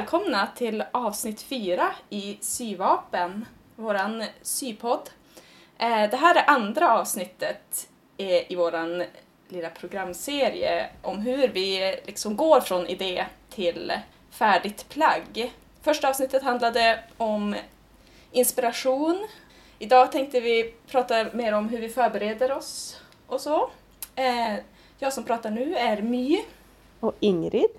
Välkomna till avsnitt fyra i Syvapen, våran sypodd. Eh, Det här är andra avsnittet eh, i våran lilla programserie om hur vi liksom går från idé till färdigt plagg. Första avsnittet handlade om inspiration. Idag tänkte vi prata mer om hur vi förbereder oss och så. Eh, Jag som pratar nu är My. Och Ingrid.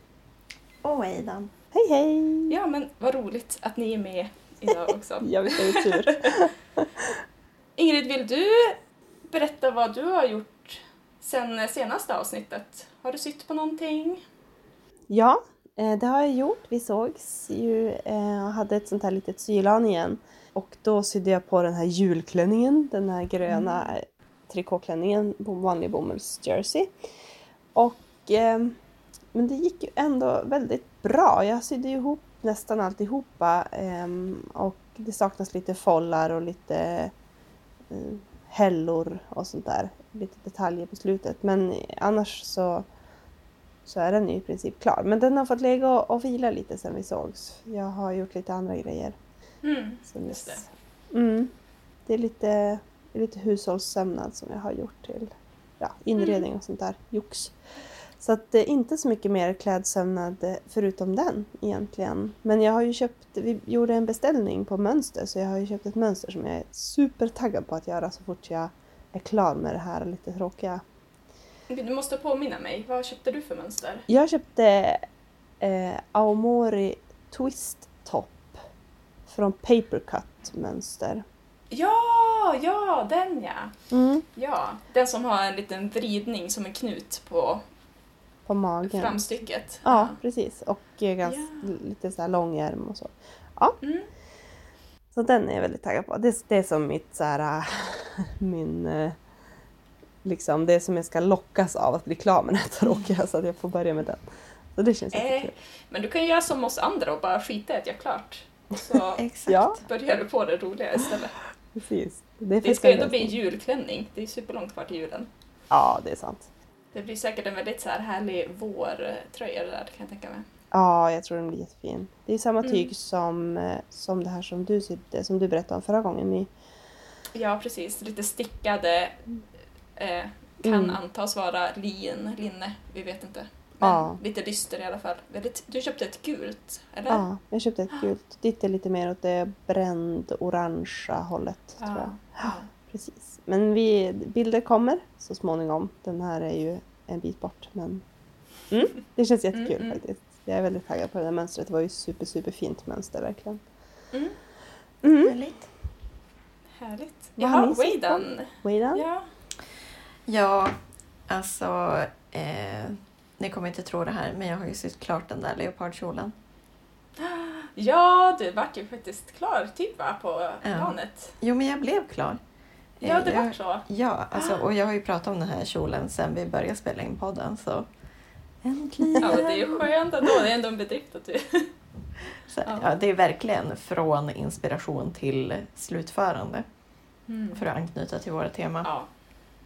Och Aidan. Hej hej! Ja, men vad roligt att ni är med idag också. Ja, visst är det tur. Ingrid, vill du berätta vad du har gjort sen senaste avsnittet? Har du sytt på någonting? Ja, eh, det har jag gjort. Vi sågs ju eh, och hade ett sånt här litet sylan igen. Och då sydde jag på den här julklänningen, den här gröna mm. trikåklänningen, vanlig bomullsjersey. Och eh, men det gick ju ändå väldigt bra. Jag sydde ihop nästan alltihopa eh, och det saknas lite follar och lite eh, hällor och sånt där. Lite detaljer på slutet. Men annars så, så är den ju i princip klar. Men den har fått lägga och, vila lite sen vi sågs. Jag har gjort lite andra grejer. Mm, just det. Mm, det är lite, lite hushållssömnad som jag har gjort till ja, inredning och sånt där jox. Så att det är inte så mycket mer klädsömnad förutom den egentligen. Men jag har ju köpt, vi gjorde en beställning på mönster så jag har ju köpt ett mönster som jag är supertaggad på att göra så fort jag är klar med det här lite tråkiga. Du måste påminna mig, vad köpte du för mönster? Jag köpte eh, Aomori Twist Top från Papercut mönster. Ja, ja, den ja! Mm. Ja, den som har en liten vridning som en knut på på magen. Framstycket. Ja, ja. precis. Och ganska, ja. lite så här lång ärm och så. Ja. Mm. Så den är jag väldigt taggad på. Det, det är som mitt så här, min liksom det som jag ska lockas av att bli klar med den här tråkiga så att jag får börja med den. Så det känns. Eh, men du kan göra som oss andra och bara skita i att jag klart. Så. Ja. börjar du på det roliga istället. Precis. Det, det ska ju ändå bli en julklänning. Det är superlångt kvar till julen. Ja, det är sant. Det blir säkert en väldigt så här härlig vårtröja det där kan jag tänka mig. Ja, jag tror den blir jättefin. Det är samma tyg mm. som, som det här som du som du berättade om förra gången. My. Ja, precis. Lite stickade. Eh, kan mm. antas vara lin, linne. Vi vet inte. Men ja. lite dyster i alla fall. Du köpte ett gult, eller? Ja, jag köpte ett gult. Ditt är lite mer åt det bränd orangea hållet, ja. tror jag. Ja. Precis. Men vi, bilder kommer så småningom. Den här är ju en bit bort. Men mm, det känns jättekul mm, mm. faktiskt. Jag är väldigt taggad på det här mönstret. Det var ju super, super fint mönster verkligen. Mm. Mm. Härligt. Härligt. Vad har Jaha? Waydan. Waydan? Ja. Ja, alltså... Eh, ni kommer inte tro det här, men jag har ju sytt klart den där leopardkjolen. Ja, du vart ju faktiskt klar typ va, på planet. Jo, men jag blev klar. Ja, det var så. Ja, alltså, och jag har ju pratat om den här kjolen sen vi började spela in podden, så äntligen! Ja, det är ju skönt ändå. Det är ändå en bedrift att du... Så, ja. det är verkligen från inspiration till slutförande. Mm. För att anknyta till våra tema. Ja.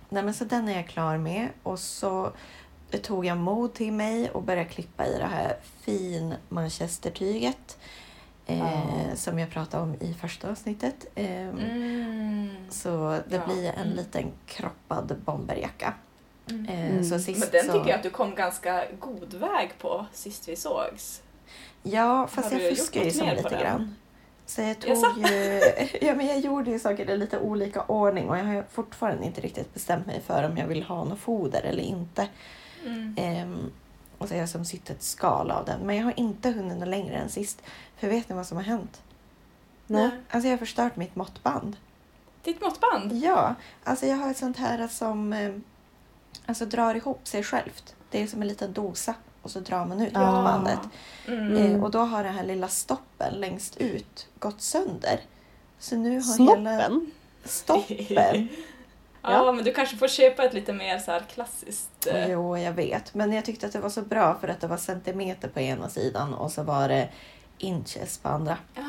Nej, men så den är jag klar med och så tog jag mod till mig och började klippa i det här fin manchestertyget. Eh, som jag pratade om i första avsnittet. Eh, mm. Så det Ja. blir en Mm. liten kroppad bomberjacka. Mm. Eh, Mm. så sist Men den så... tycker jag att du kom ganska god väg på sist vi sågs. Ja, fast Har jag fuskar ju något som lite den? grann. Så jag tog ju... ja, men jag gjorde ju saker i lite olika ordning och jag har fortfarande inte riktigt bestämt mig för om jag vill ha något foder eller inte. Mm. Och så har jag som sytt ett skal av den. Men jag har inte hunnit något längre än sist. För vet ni vad som har hänt? Nej. Alltså jag har förstört mitt måttband. Ditt måttband? Ja, alltså jag har ett sånt här som eh, alltså drar ihop sig självt. Det är som en liten dosa och så drar man ut Ja. måttbandet. Mm. Eh, och då har den här lilla stoppen längst ut gått sönder. Så nu har hela Snoppen? stoppen... Ja, men du kanske får köpa ett lite mer så här klassiskt... eh, Jo, jag vet. Men jag tyckte att det var så bra för att det var centimeter på ena sidan och så var det inches på andra. Ah,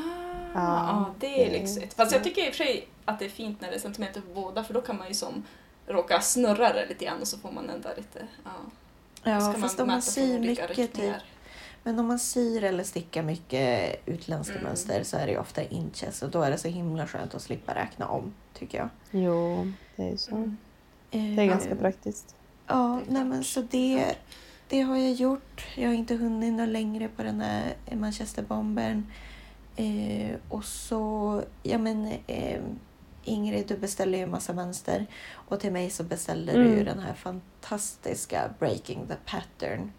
Ja, det är lyxigt. Fast jag tycker i och för sig att det är fint när det är centimeter på båda för då kan man ju som råka snurra det lite grann och så får man där lite... Ja. Ja, fast man de har mäta från sy olika mycket typ. Men om man syr eller stickar mycket utländska Mm. mönster så är det ju ofta inches och då är det så himla skönt att slippa räkna om, tycker jag. Jo, det är ju så. Mm. Det är ganska Eh, praktiskt. Ja, nej men så det, det har jag gjort. Jag har inte hunnit något längre på den här Manchesterbombern. Eh, och så, ja men eh, Ingrid, du beställde ju massa mönster. Och till mig så beställde du ju Mm. den här fantastiska Breaking the Pattern.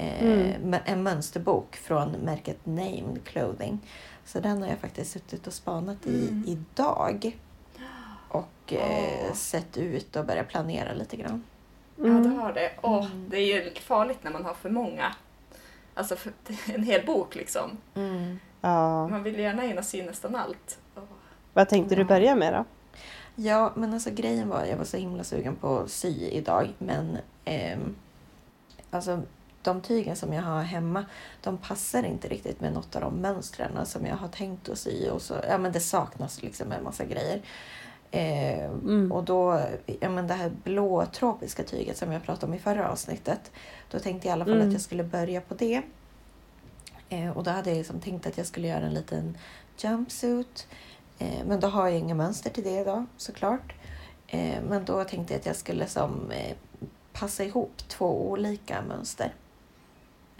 Eh, Mm. men- En mönsterbok från märket Named Clothing. Så den har jag faktiskt suttit och spanat i Mm. idag. Och eh, Åh. sett ut och börjat planera lite grann. Ja, du Mm. har det. Åh, Mm. Det är ju farligt när man har för många. Alltså för, en hel bok liksom. Ja. Man vill gärna hinna sy nästan allt. Åh. Vad tänkte du Ja. börja med då? Ja, men alltså grejen var, jag var så himla sugen på att sy idag, men ehm, alltså de tygen som jag har hemma, de passar inte riktigt med något av de mönstren som jag har tänkt att sy. Och så, ja, men det saknas liksom en massa grejer. Eh, Mm. Och då, ja men det här blå tropiska tyget som jag pratade om i förra avsnittet. Då tänkte jag i alla fall Mm. att jag skulle börja på det. Eh, och då hade jag liksom tänkt att jag skulle göra en liten jumpsuit. Eh, men då har jag inga mönster till det idag såklart. Eh, men då tänkte jag att jag skulle som eh, passa ihop två olika mönster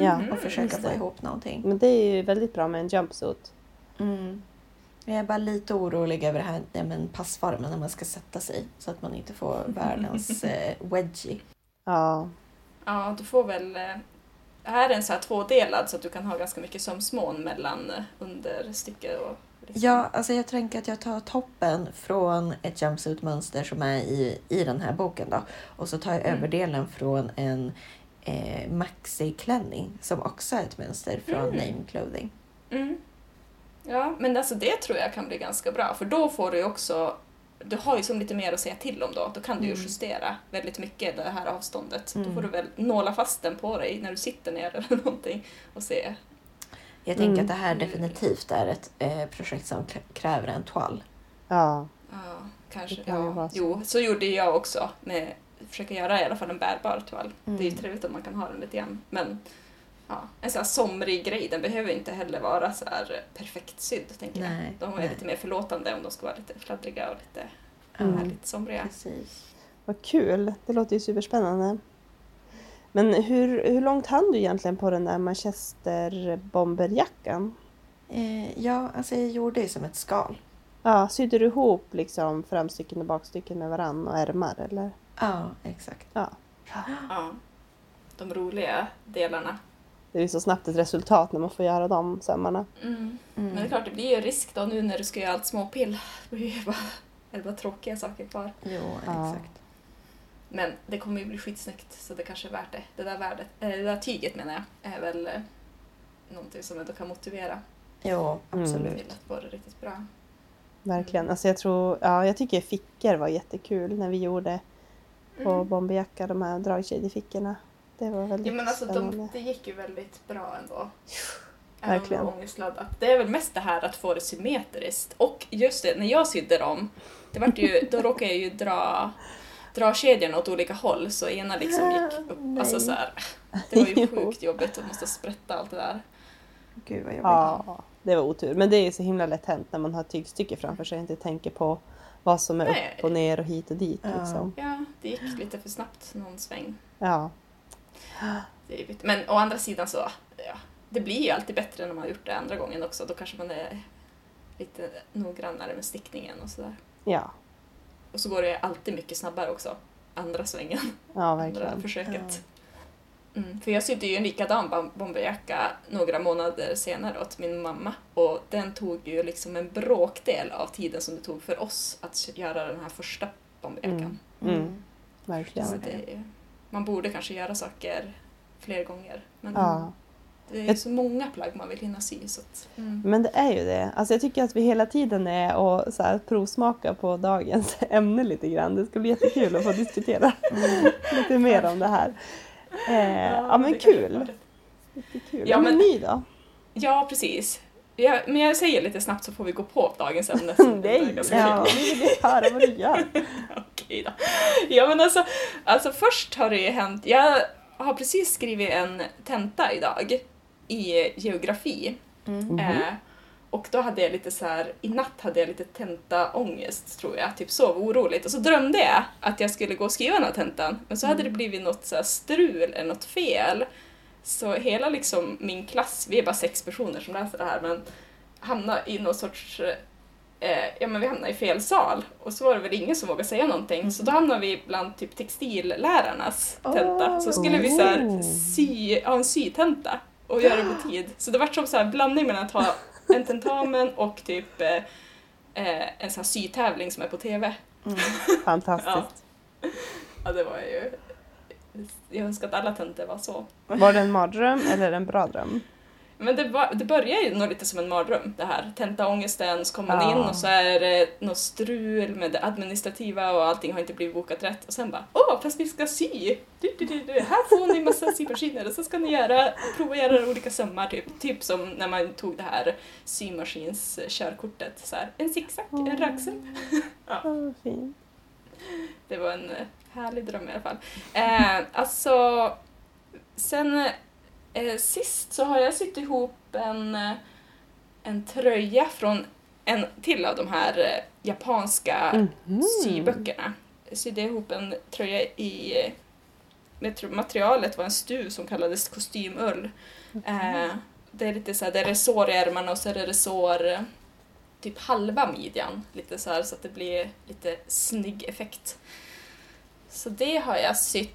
Ja, Mhm. och försöka få ihop någonting. Men det är ju väldigt bra med en jumpsuit. Mm. Jag är bara lite orolig över det här ja, men passformen när man ska sätta sig så att man inte får världens eh, wedgie. Ja. Ja, du får väl... eh, Här är en så här tvådelad så att du kan ha ganska mycket sömsmån mellan eh, understycke och... liksom- Ja, alltså jag tänker att jag tar toppen från ett jumpsuit-mönster som är i, i den här boken då. Och så tar jag Mm. överdelen från en eh, maxi-klänning som också är ett mönster från Mm. Name Clothing. Mm. Ja, men alltså det tror jag kan bli ganska bra för då får du också du har ju som lite mer att säga till om då. Då kan du ju Mm. justera väldigt mycket det här avståndet. Då Mm. får du väl nåla fast den på dig när du sitter ner eller någonting och se. Jag tänker Mm. att det här Mm. definitivt är ett eh, projekt som kräver en toal. Ja. Ja, kanske. Kan Ja. Jo, så gjorde jag också. Med, försöka göra i alla fall en bärbar toal. Det är ju Mm. trevligt om man kan ha den lite grann. Men ja, en sån här somrig grej, den behöver inte heller vara så här perfekt sydd. Tänker Nej, jag. De är nej. lite mer förlåtande om de ska vara lite fladdriga och lite Mm. härligt somriga. Precis. Vad kul. Det låter ju superspännande. Men hur, hur långt hann du egentligen på den där Manchester-bomberjackan? Eh, ja, alltså jag gjorde ju som ett skal. Ja, sydde du ihop liksom framstycken och bakstycken med varann och ärmar eller? Ja, exakt. Ja. Ja. De roliga delarna. Det är så snabbt ett resultat när man får göra de sömmarna. Mm. Mm. Men det är klart, det blir ju risk då nu när du ska göra allt småpill. Det blir ju bara, är det bara tråkiga saker kvar. Jo, Ja. exakt. Men det kommer ju bli skitsnyggt så det kanske är värt det. Det där, värdet, äh, det där tyget menar jag är väl eh, någonting som ändå kan motivera Jo, Mm. absolut. till att vara riktigt bra. Verkligen. Alltså jag tror, ja jag tycker fickor var jättekul när vi gjorde på Mm. bomberjacka, de här dragkedjefickorna. Det var väldigt Ja, men alltså, spännande. de, det gick ju väldigt bra ändå. Verkligen. Även ångestladdat. Det är väl mest det här att få det symmetriskt. Och just det, när jag sydde dem, det var ju, då råkade jag ju dra, dra kedjorna åt olika håll så ena liksom gick upp. Nej. Alltså så här, det var ju sjukt jobbigt att måste sprätta allt det där. Gud vad jobbigt. Ja, det var otur. Men det är så himla lätt hänt när man har tygstycke framför sig och inte tänker på vad som är Nej. upp och ner och hit och dit. Ja. Liksom. Ja, det gick lite för snabbt någon sväng. Ja. Det är jobbigt. Men å andra sidan så, ja, det blir ju alltid bättre när man har gjort det andra gången också. Då kanske man är lite noggrannare med stickningen och sådär. ja, Och så går det alltid mycket snabbare också. Andra svängen, ja andra verkligen. försöket. Mm, för jag sydde ju en likadan bom- bomberjacka några månader senare åt min mamma och den tog ju liksom en bråkdel av tiden som det tog för oss att göra den här första bomberjackan. Mm. Mm. Så Verkligen. det, är- man borde kanske göra saker fler gånger. Men Ja. det är ju så många plagg man vill hinna sy. Så att, mm. Men det är ju det. Alltså jag tycker att vi hela tiden är och så här provsmakar på dagens ämne lite grann. Det ska bli jättekul att få diskutera Mm. lite mer om det här. Eh, ja men det kanske var kul. det. Jättekul. Ja, Ja, men men- ni då? Ja, precis. Ja, men jag säger lite snabbt så får vi gå på dagens ämne. Nej, ja, kul. vi vill höra vad du gör. Okej då. Ja men alltså, alltså först har det ju hänt, jag har precis skrivit en tenta idag. i geografi. Mm. Eh, och då hade jag lite så här, i natt hade jag lite tentaångest tror jag, typ sov oroligt. Och så drömde jag att jag skulle gå och skriva den här tentan, men så hade det blivit något så här strul eller något fel. Så hela liksom min klass, vi är bara sex personer som läser det här, men hamnade i någon sorts eh, ja men vi hamnade i fel sal och så var det väl ingen som vågade säga någonting så då hamnade vi bland typ textillärarnas tenta. Så skulle vi så här Oh. sy, ha en sytenta och göra det på tid. Så det var som så här blandning mellan att ha en tentamen och typ eh, eh, en sån här sytävling som är på TV. Mm. Fantastiskt. Ja, det var ju... Jag önskar att alla tentor var så. Var det en mardröm eller en bra dröm? Men det, var, det börjar ju nog lite som en mardröm det här. Tentaångesten, så kommer man Ja. in och så är det något strul med det administrativa och allting har inte blivit bokat rätt. Och sen bara åh, fast vi ska sy! Du, du, du, du. Här får ni massa symaskiner och så ska ni göra, prova göra olika sömmar typ. Typ som när man tog det här symaskinskörkortet. Så här, en zigzag, en ragsöm. Ja. Det var en härlig dröm i alla fall. Eh, alltså, sen sist så har jag sytt ihop en, eh, en tröja från en till av de här eh, japanska Mhm. syböckerna. Jag sydde ihop en tröja i eh, materialet var en stuv som kallades kostymull. Eh, det är lite så här, det är resår i ärmarna och så är det resår eh, typ halva midjan. Lite så här så att det blir lite snygg effekt. Så det har jag sytt.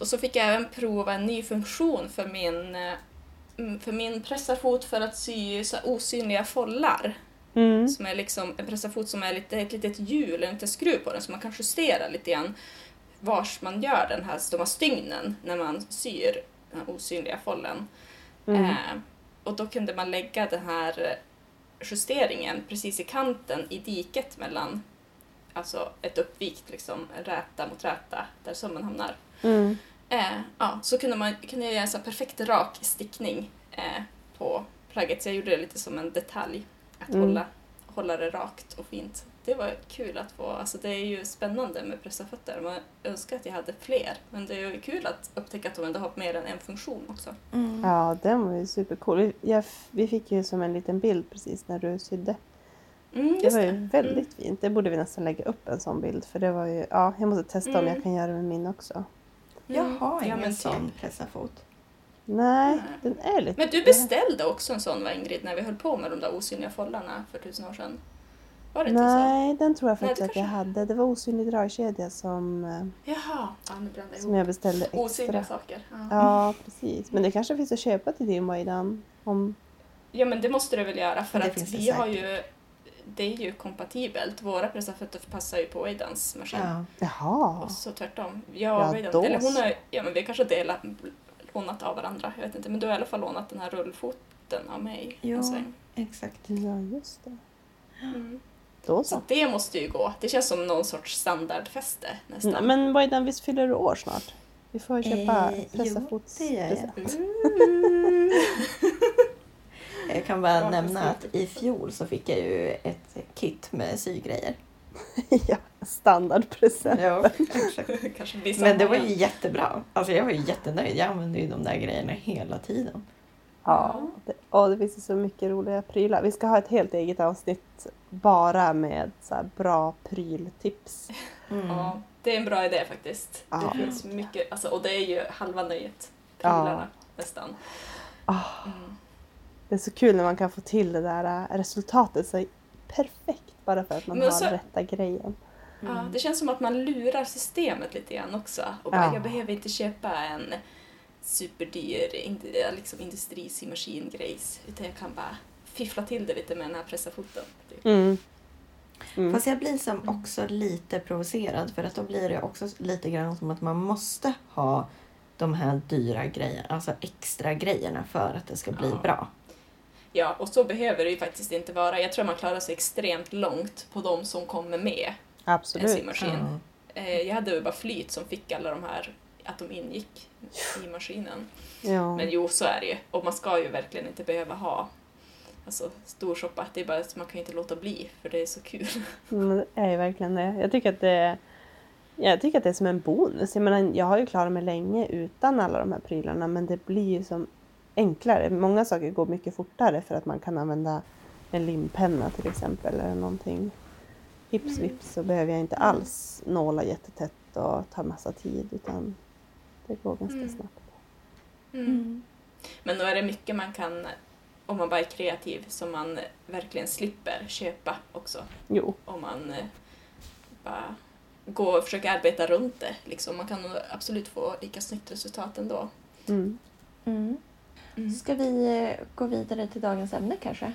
Och så fick jag även prova en ny funktion för min, eh, för min pressarfot för att sy så osynliga follar. Mm. Som är liksom en pressarfot som är lite, ett litet hjul, en liten skruv på den så man kan justera lite grann vars man gör den här, de här stygnen när man syr den här osynliga follen. Mm. Eh, och då kunde man lägga den här justeringen precis i kanten i diket mellan alltså ett uppvikt liksom, räta mot räta där sömmen hamnar. Mm. Eh, ja, så kunde, man, kunde jag göra en så perfekt rak stickning eh, på plagget så jag gjorde det lite som en detalj att Mm. hålla, hålla det rakt och fint. Det var kul att få, alltså det är ju spännande med pressarfötter. Man önskar att jag hade fler men det är ju kul att upptäcka att de ändå har mer än en funktion också. Mm. Ja, den var ju supercool. Vi, jag, vi fick ju som en liten bild precis när du sydde. Mm, Det var det. ju väldigt fint. Det borde vi nästan lägga upp en sån bild för det var ju, ja, jag måste testa om Mm. jag kan göra med min också. Jag Mm. har Ja, ingen men typ. sån pressarfot. Nej, Nej. den är lite... Men du beställde också en sån va Ingrid, när vi höll på med de där osynliga follarna för tusen år sedan? Var det inte så? Nej, den tror jag Nej, faktiskt det att jag hade. Det var osynlig dragkedja som, eh, Jaha, ja, som ihop. jag beställde Osynliga extra. saker. Ja. Ja, precis. Men det kanske finns att köpa till din Mojdan. Om... ja men det måste du väl göra för Det att det vi har säkert. ju det är ju kompatibelt. Våra pressarfötter passar ju på Aidans maskin. Ja. Jaha. Och så tvärtom. Jag Ja, då eller hon har, ja men vi kanske har delat, lånat av varandra, jag vet inte. Men du har i alla fall lånat den här rullfoten av mig en sväng. Exakt. Ja, just det. Mm. Då Så så. det måste ju gå. Det känns som någon sorts standardfäste nästan. Nej, Men Mojdan, visst fyller du år snart? Vi får köpa Eh, jo, pressafots... det gör jag. present. Mm. Jag kan bara Ja, nämna precis. att i fjol så fick jag ju ett kit med sygrejer. ja, standardpresent. Ja, kanske Men det var ju jättebra. Alltså jag var ju jättenöjd. Jag använde ju de där grejerna hela tiden. Ja, det, och det finns ju så mycket roliga prylar. Vi ska ha ett helt eget avsnitt bara med så här bra pryltips. Mm. Ja, det är en bra idé faktiskt. Ja. Det finns mycket, alltså, och det är ju halva nöjet. Prylarna nästan. Ah, Mm. Det är så kul när man kan få till det där äh, resultatet så perfekt bara för att man Men har så- rätta grejen. Ja, det känns som att man lurar systemet lite grann också. Och bara, Ja. jag behöver inte köpa en superdyr ind- liksom industrisymaskin-grejs. Utan jag kan bara fiffla till det lite med den här pressarfoten. Typ. Mm. Mm. Fast jag blir som också lite provocerad för att då blir det också lite grann som att man måste ha de här dyra grejerna, alltså extra grejerna för att det ska bli Ja. bra. Ja, och så behöver det ju faktiskt inte vara. Jag tror man klarar sig extremt långt på de som kommer med en Absolut. symaskin. Ja. Eh, Jag hade ju bara flyt som fick alla de här, att de ingick i maskinen. Ja. Men jo, så är det ju. Och man ska ju verkligen inte behöva ha alltså, storshoppa. Det är bara att man kan ju inte låta bli, för det är så kul. Men det är ju verkligen det. Jag tycker att det jag tycker att det är som en bonus. Jag menar, jag har ju klarat mig länge utan alla de här prylarna men det blir ju som enklare. Många saker går mycket fortare för att man kan använda en limpenna till exempel eller någonting. Hips Mm. vips så behöver jag inte alls nåla jättetätt och ta massa tid utan det går ganska Mm. snabbt. Mm. Men då är det mycket man kan, om man bara är kreativ, som man verkligen slipper köpa också. Jo, Om man eh, bara går och försöker arbeta runt det. Liksom. Man kan absolut få lika snyggt resultat ändå. mm. Mm. Ska vi eh, gå vidare till dagens ämne kanske?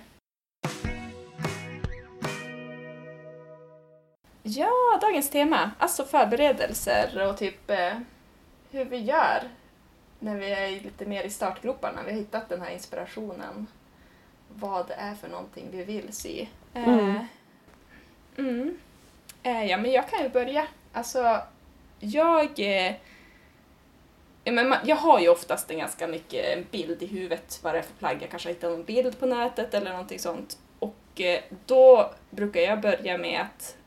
Ja, dagens tema. Alltså förberedelser och typ eh, hur vi gör när vi är lite mer i startgroparna. Vi har hittat den här inspirationen. Vad det är för någonting vi vill se. Eh, Mm. mm. Eh, ja, men jag kan ju börja. Alltså, jag... Men jag har ju oftast en ganska mycket bild i huvudet vad det är för plagg. Jag kanske hittar någon bild på nätet eller någonting sånt. Och eh, då brukar jag börja med att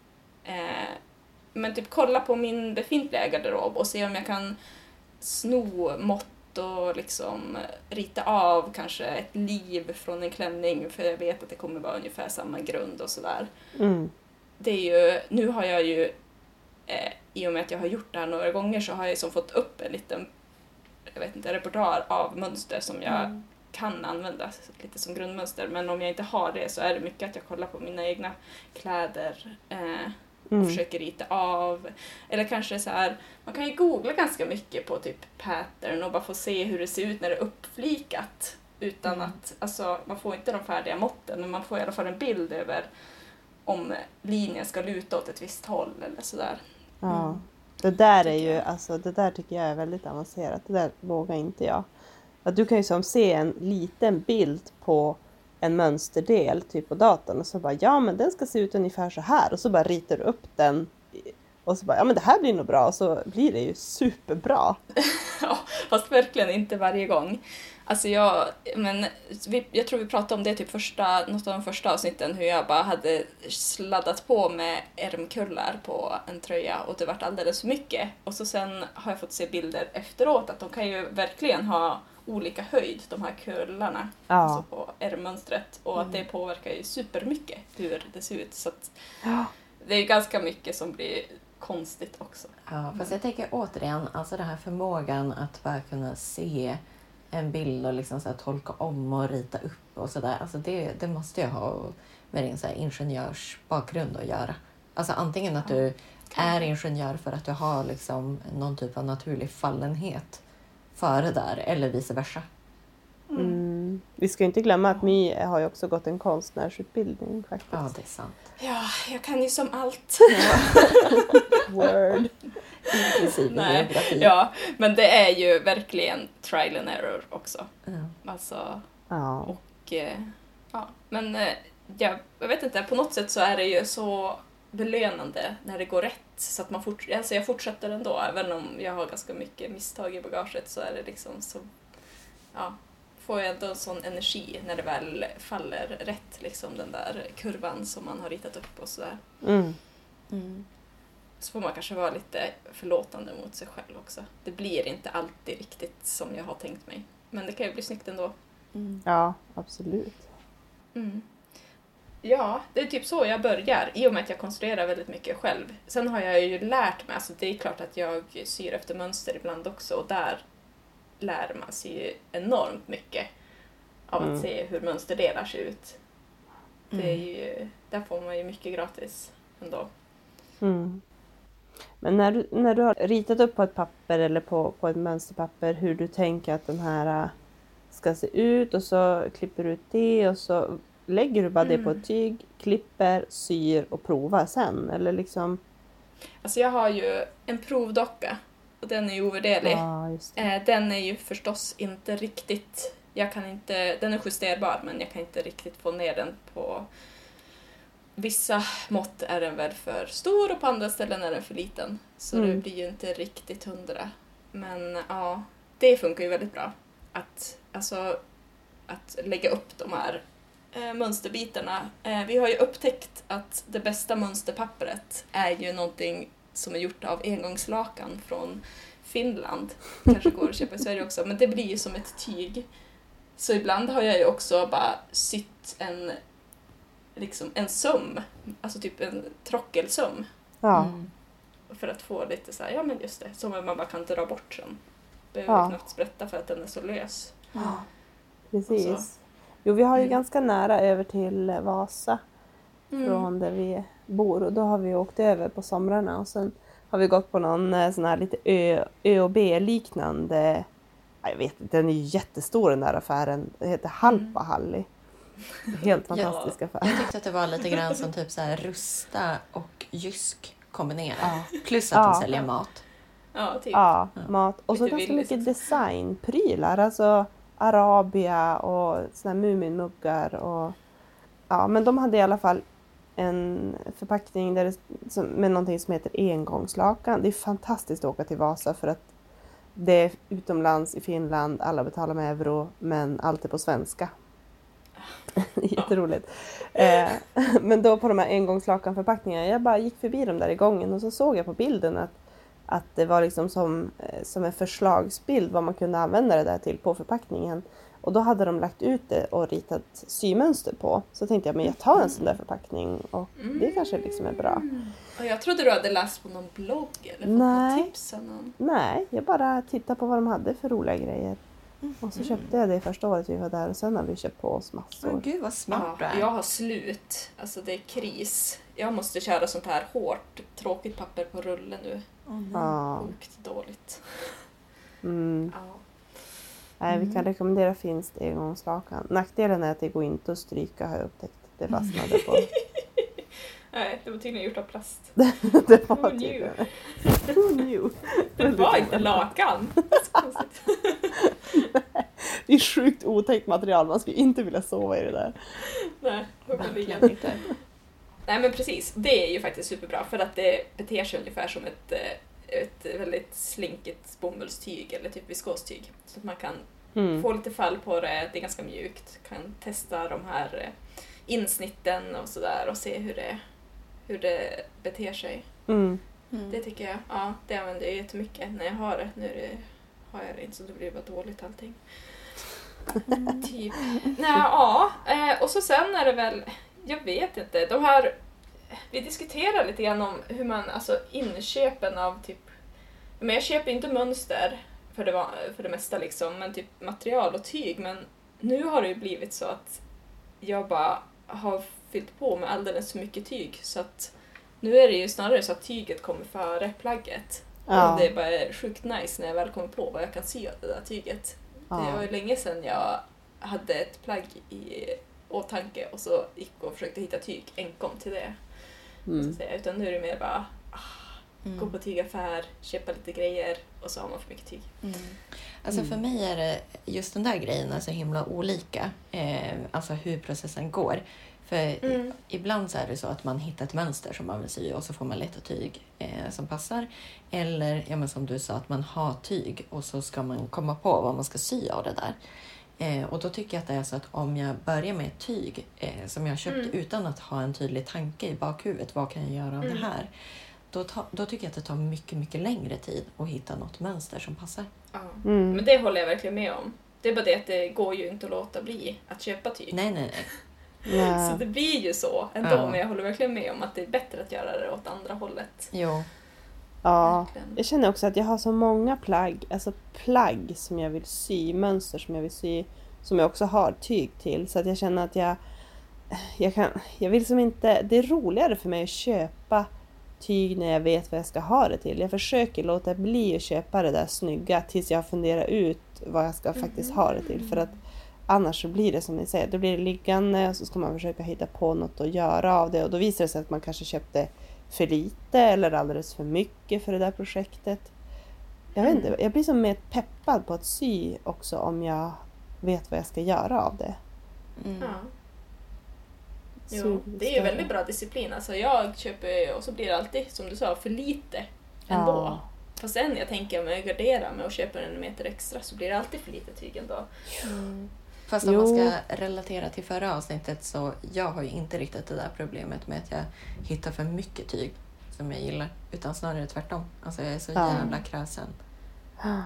eh, men typ kolla på min befintliga garderob och se om jag kan sno mått och liksom rita av kanske ett liv från en klänning för jag vet att det kommer vara ungefär samma grund och sådär. Mm. Det är ju, nu har jag ju, eh, i och med att jag har gjort det här några gånger så har jag liksom fått upp en liten, jag vet inte, repertoar av mönster som jag Mm. kan använda lite som grundmönster. Men om jag inte har det så är det mycket att jag kollar på mina egna kläder eh, och Mm. försöker rita av. Eller kanske så här, man kan ju googla ganska mycket på typ pattern och bara få se hur det ser ut när det är uppflikat. Utan Mm. att, alltså man får inte de färdiga måtten men man får i alla fall en bild över om linjen ska luta åt ett visst håll eller sådär. Mm. Det där är ju, alltså det där tycker jag är väldigt avancerat. Det där vågar inte jag. Att du kan ju som se en liten bild på en mönsterdel typ på datorn och så bara ja men den ska se ut ungefär så här och så bara ritar du upp den och så bara ja men det här blir nog bra och så blir det ju superbra. Ja, fast verkligen inte varje gång. Alltså jag, men vi, jag tror vi pratade om det typ första, något av de första avsnitten, hur jag bara hade sladdat på med ärmkullar på en tröja och det vart alldeles för mycket. Och så sen har jag fått se bilder efteråt att de kan ju verkligen ha olika höjd, de här kullarna, Ja. alltså på ärmmönstret. Och att Mm. det påverkar ju supermycket hur det ser ut. Så att Ja. det är ganska mycket som blir konstigt också. Ja, fast jag tänker återigen, alltså den här förmågan att bara kunna se en bild och liksom så här tolka om och rita upp och sådär. Alltså det, det måste jag ha med din så här ingenjörsbakgrund att göra. Alltså antingen att du är ingenjör för att du har liksom någon typ av naturlig fallenhet för det där eller vice versa. Mm. Vi ska ju inte glömma att My har ju också gått en konstnärsutbildning faktiskt. Ja, det är sant. Ja, jag kan ju som allt. Word. Inklusive Nej, geografi. Ja, men det är ju verkligen trial and error också. Ja. Alltså, Ja. och, eh, ja, men eh, jag, jag vet inte, på något sätt så är det ju så belönande när det går rätt. Så att man fort, alltså jag fortsätter ändå, även om jag har ganska mycket misstag i bagaget så är det liksom så, ja, får jag ändå en sån energi när det väl faller rätt, liksom den där kurvan som man har ritat upp och sådär. Mm. Mm. Så får man kanske vara lite förlåtande mot sig själv också. Det blir inte alltid riktigt som jag har tänkt mig. Men det kan ju bli snyggt ändå. Mm. ja, absolut. Mm. Ja, det är typ så jag börjar i och med att jag konstruerar väldigt mycket själv. Sen har jag ju lärt mig, alltså det är klart att jag syr efter mönster ibland också och där lär man sig ju enormt mycket av Mm. att se hur mönsterdelar ser ut. Det är Mm. ju, där får man ju mycket gratis ändå. Mm. Men när du, när du har ritat upp på ett papper eller på, på ett mönsterpapper hur du tänker att den här äh, ska se ut och så klipper du ut det och så lägger du bara det på Mm. ett tyg, klipper, syr och provar sen eller liksom... Alltså jag har ju en provdocka och den är ju ovärderlig. Ja, just det. Eh, Den är ju förstås inte riktigt... Jag kan inte, den är justerbar men jag kan inte riktigt få ner den på... Vissa mått är den väl för stor och på andra ställen är den för liten. Så det Mm. blir ju inte riktigt hundra. Men ja, det funkar ju väldigt bra. Att, alltså, att lägga upp de här eh, mönsterbitarna. Eh, vi har ju upptäckt att det bästa mönsterpappret är ju någonting som är gjort av engångslakan från Finland. Kanske går att köpa i Sverige också, men det blir ju som ett tyg. Så ibland har jag ju också bara sytt en, liksom en söm, alltså typ en trockelsöm. Ja. Mm. För att få lite så här, ja men just det, som man bara kan dra bort sen. Behöver Ja. knappt sprätta för att den är så lös. Ja. Precis. Och så. Jo, vi har ju Mm. ganska nära över till Vasa från där vi bor och då har vi åkt över på somrarna och sen har vi gått på någon eh, sån här lite Ö, Ö och B-liknande, ja, jag vet inte, den är ju jättestor den där affären. Det heter Halpahalli. Helt Ja. fantastisk affär. Jag tyckte att det var lite grann som typ så här Rusta och Jysk kombinerat. Ja. Plus att Ja. de säljer mat. Ja, typ. Ja, Ja. mat. Och så Lite ganska villigt mycket också. designprylar. Alltså Arabia och såna här Muminmuggar och... Ja, men de hade i alla fall en förpackning där det, som, med någonting som heter engångslakan. Det är fantastiskt att åka till Vasa för att det är utomlands i Finland, alla betalar med euro men allt är på svenska. Jätteroligt. Eh, men då på de här engångslakanförpackningarna, jag bara gick förbi dem där i gången och så såg jag på bilden att, att det var liksom som, eh, som en förslagsbild vad man kunde använda det där till på förpackningen. Och då hade de lagt ut det och ritat symönster på. Så tänkte jag, men jag tar en sån där förpackning och det kanske liksom är bra. Och jag trodde du hade läst på någon blogg eller fått Nej. tips av någon. Nej, jag bara tittade på vad de hade för roliga grejer. Och så köpte jag det första året vi var där och sen har vi köpt på oss Men massor. gud vad smart du Ja, är. jag har slut. Alltså det är kris. Jag måste köra sånt här hårt, tråkigt papper på rulle nu. Åh, nej. Ja. Sjukt dåligt. Mm. Ja. Nej, vi kan rekommendera finskt engångslakan. Nackdelen är att det går inte att stryka har jag upptäckt. Det fastnade på. Nej, det var tydligen gjort av plast. det var Who knew? Who knew? Det var inte lakan. Det är. Det är sjukt otäckt material. Man skulle inte vilja sova i det där. Nej, Verkligen inte. Nej men precis, det är ju faktiskt superbra för att det beter sig ungefär som ett, eh, ett väldigt slinkigt bomullstyg eller typ viskostyg. Så att man kan Mm. få lite fall på det, det är ganska mjukt. Kan testa de här eh, insnitten och sådär och se hur det, hur det beter sig. Mm. Mm. Det tycker jag, ja det använder jag jättemycket när jag har det. Nu är det, har jag det inte så då blir det bara dåligt allting. typ. Nej, ja, eh, och så sen är det väl, jag vet inte, de här, vi diskuterar lite grann om hur man, alltså inköpen av typ, men jag köper inte mönster för det, för det mesta liksom, men typ material och tyg, men nu har det ju blivit så att jag bara har fyllt på med alldeles för mycket tyg så att nu är det ju snarare så att tyget kommer före plagget. Ja. Och det är bara sjukt nice när jag väl kommer på vad jag kan sy av det där tyget. Det var Ja. ju länge sedan jag hade ett plagg i åtanke och så gick och försökte hitta tyg enkom till det. Så Mm. att säga. Utan nu är det mer bara gå Mm. på tygaffär, köpa lite grejer och så har man för mycket tyg. Mm. Alltså för mig är det just den där grejen är så himla olika. Eh, alltså hur processen går. För Mm. ibland så är det så att man hittar ett mönster som man vill sy och så får man leta tyg eh, som passar. Eller ja, men som du sa, att man har tyg och så ska man komma på vad man ska sy av det där. Eh, och då tycker jag att det är så att om jag börjar med ett tyg eh, som jag köpt Mm. utan att ha en tydlig tanke i bakhuvudet, vad kan jag göra av Mm. det här? Då, ta, då tycker jag att det tar mycket, mycket längre tid att hitta något mönster som passar. Ja. Mm. Men det håller jag verkligen med om. Det är bara det att det går ju inte att låta bli att köpa tyg. Nej, nej, nej. Nej. Så det blir ju så ändå, Ja. men jag håller verkligen med om att det är bättre att göra det åt andra hållet. Jo. Ja. Verkligen. Jag känner också att jag har så många plagg, alltså plagg som jag vill sy, mönster som jag vill sy, som jag också har tyg till. Så att jag känner att jag, jag kan, jag vill som inte, det är roligare för mig att köpa tyg när jag vet vad jag ska ha det till. Jag försöker låta bli att köpa det där snygga tills jag har funderat ut vad jag ska faktiskt ha det till. För att annars så blir det som ni säger, då blir det liggande och så ska man försöka hitta på något att göra av det och då visar det sig att man kanske köpte för lite eller alldeles för mycket för det där projektet. Jag vet inte, jag blir som mer peppad på att sy också om jag vet vad jag ska göra av det. Mm. Ja. Jo, det är ju väldigt bra disciplin. Alltså jag köper och så blir det alltid, som du sa, för lite ändå. Ja. Fast sen jag tänker mig att gardera mig och köpa en meter extra så blir det alltid för lite tyg ändå. Fast om Jo. man ska relatera till förra avsnittet så jag har ju inte riktigt det där problemet med att jag hittar för mycket tyg som jag gillar. Utan snarare tvärtom. Alltså jag är så Ja. jävla kräsen. Ja.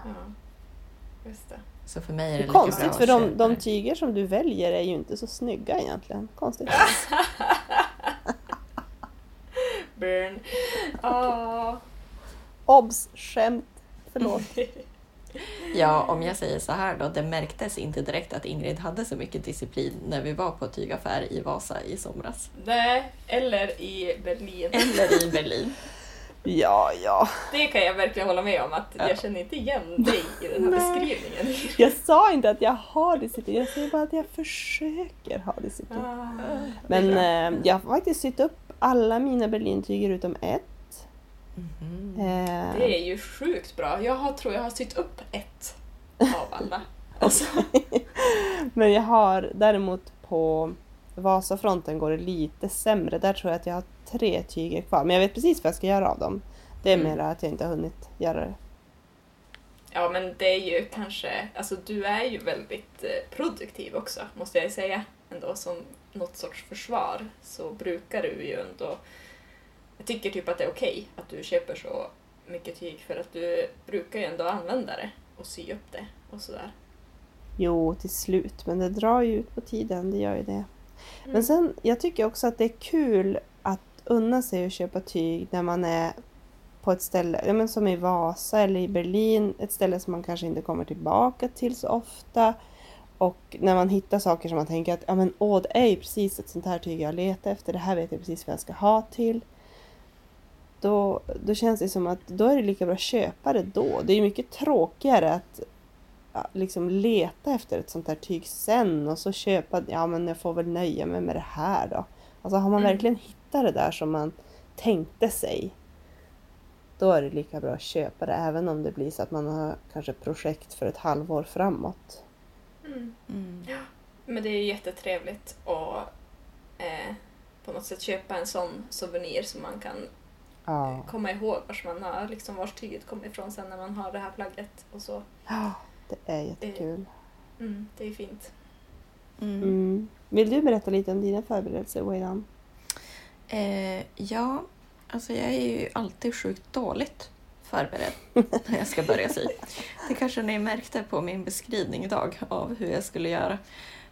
Just det. Så för mig är Det det, är lika konstigt bra för de, de tyger som du väljer är ju inte så snygga egentligen. Konstigt. Burn. Ah. Obs! Skämt. Förlåt. Ja, om jag säger så här då. Det märktes inte direkt att Ingrid hade så mycket disciplin när vi var på tygaffär i Vasa i somras. Nej, eller i Berlin. Eller i Berlin. Ja, ja. Det kan jag verkligen hålla med om att Ja. jag känner inte igen dig i den här Nej. beskrivningen. Jag sa inte att jag har disciplin, jag säger bara att jag försöker ha disciplin. Ah, Men eh, jag har faktiskt sytt upp alla mina berlintyger utom ett. Eh, Det är ju sjukt bra. Jag har, tror jag har sytt upp ett av alla. Alltså, Men jag har däremot på Vasafronten går det lite sämre. Där tror jag att jag har tre tyger kvar. Men jag vet precis vad jag ska göra av dem. Det är Mm. mera att jag inte har hunnit göra det. ja men det är ju kanske, alltså du är ju väldigt eh, produktiv också måste jag säga. Ändå som något sorts försvar så brukar du ju ändå, jag tycker typ att det är okej att du köper så mycket tyg för att du brukar ju ändå använda det och sy upp det och sådär. Jo, till slut. Men det drar ju ut på tiden, det gör ju det. Mm. Men sen, jag tycker också att det är kul att unna sig att köpa tyg när man är på ett ställe, ja, men som i Vasa eller i Berlin, ett ställe som man kanske inte kommer tillbaka till så ofta. Och när man hittar saker som man tänker att ja, men, åh, det är ju precis ett sånt här tyg jag letar efter, det här vet jag precis vad jag ska ha till. Då, då känns det som att då är det lika bra att köpa det då. Det är ju mycket tråkigare att ja, liksom leta efter ett sånt här tyg sen och så köpa, ja men jag får väl nöja mig med det här då. Alltså har man Mm. verkligen hittat det där som man tänkte sig, då är det lika bra att köpa det även om det blir så att man har kanske projekt för ett halvår framåt. Mm. Mm. Men det är ju jättetrevligt att eh, på något sätt köpa en sån souvenir som man kan Ja. komma ihåg vars man har, liksom vars tyget kommer ifrån sen när man har det här plagget och så. Ja, det är jättekul. Mm, det är fint. Mm. Mm. Vill du berätta lite om dina förberedelser, Waydan? Eh, ja, alltså jag är ju alltid sjukt dåligt förberedd när jag ska börja sy. Det kanske ni märkte på min beskrivning idag av hur jag skulle göra.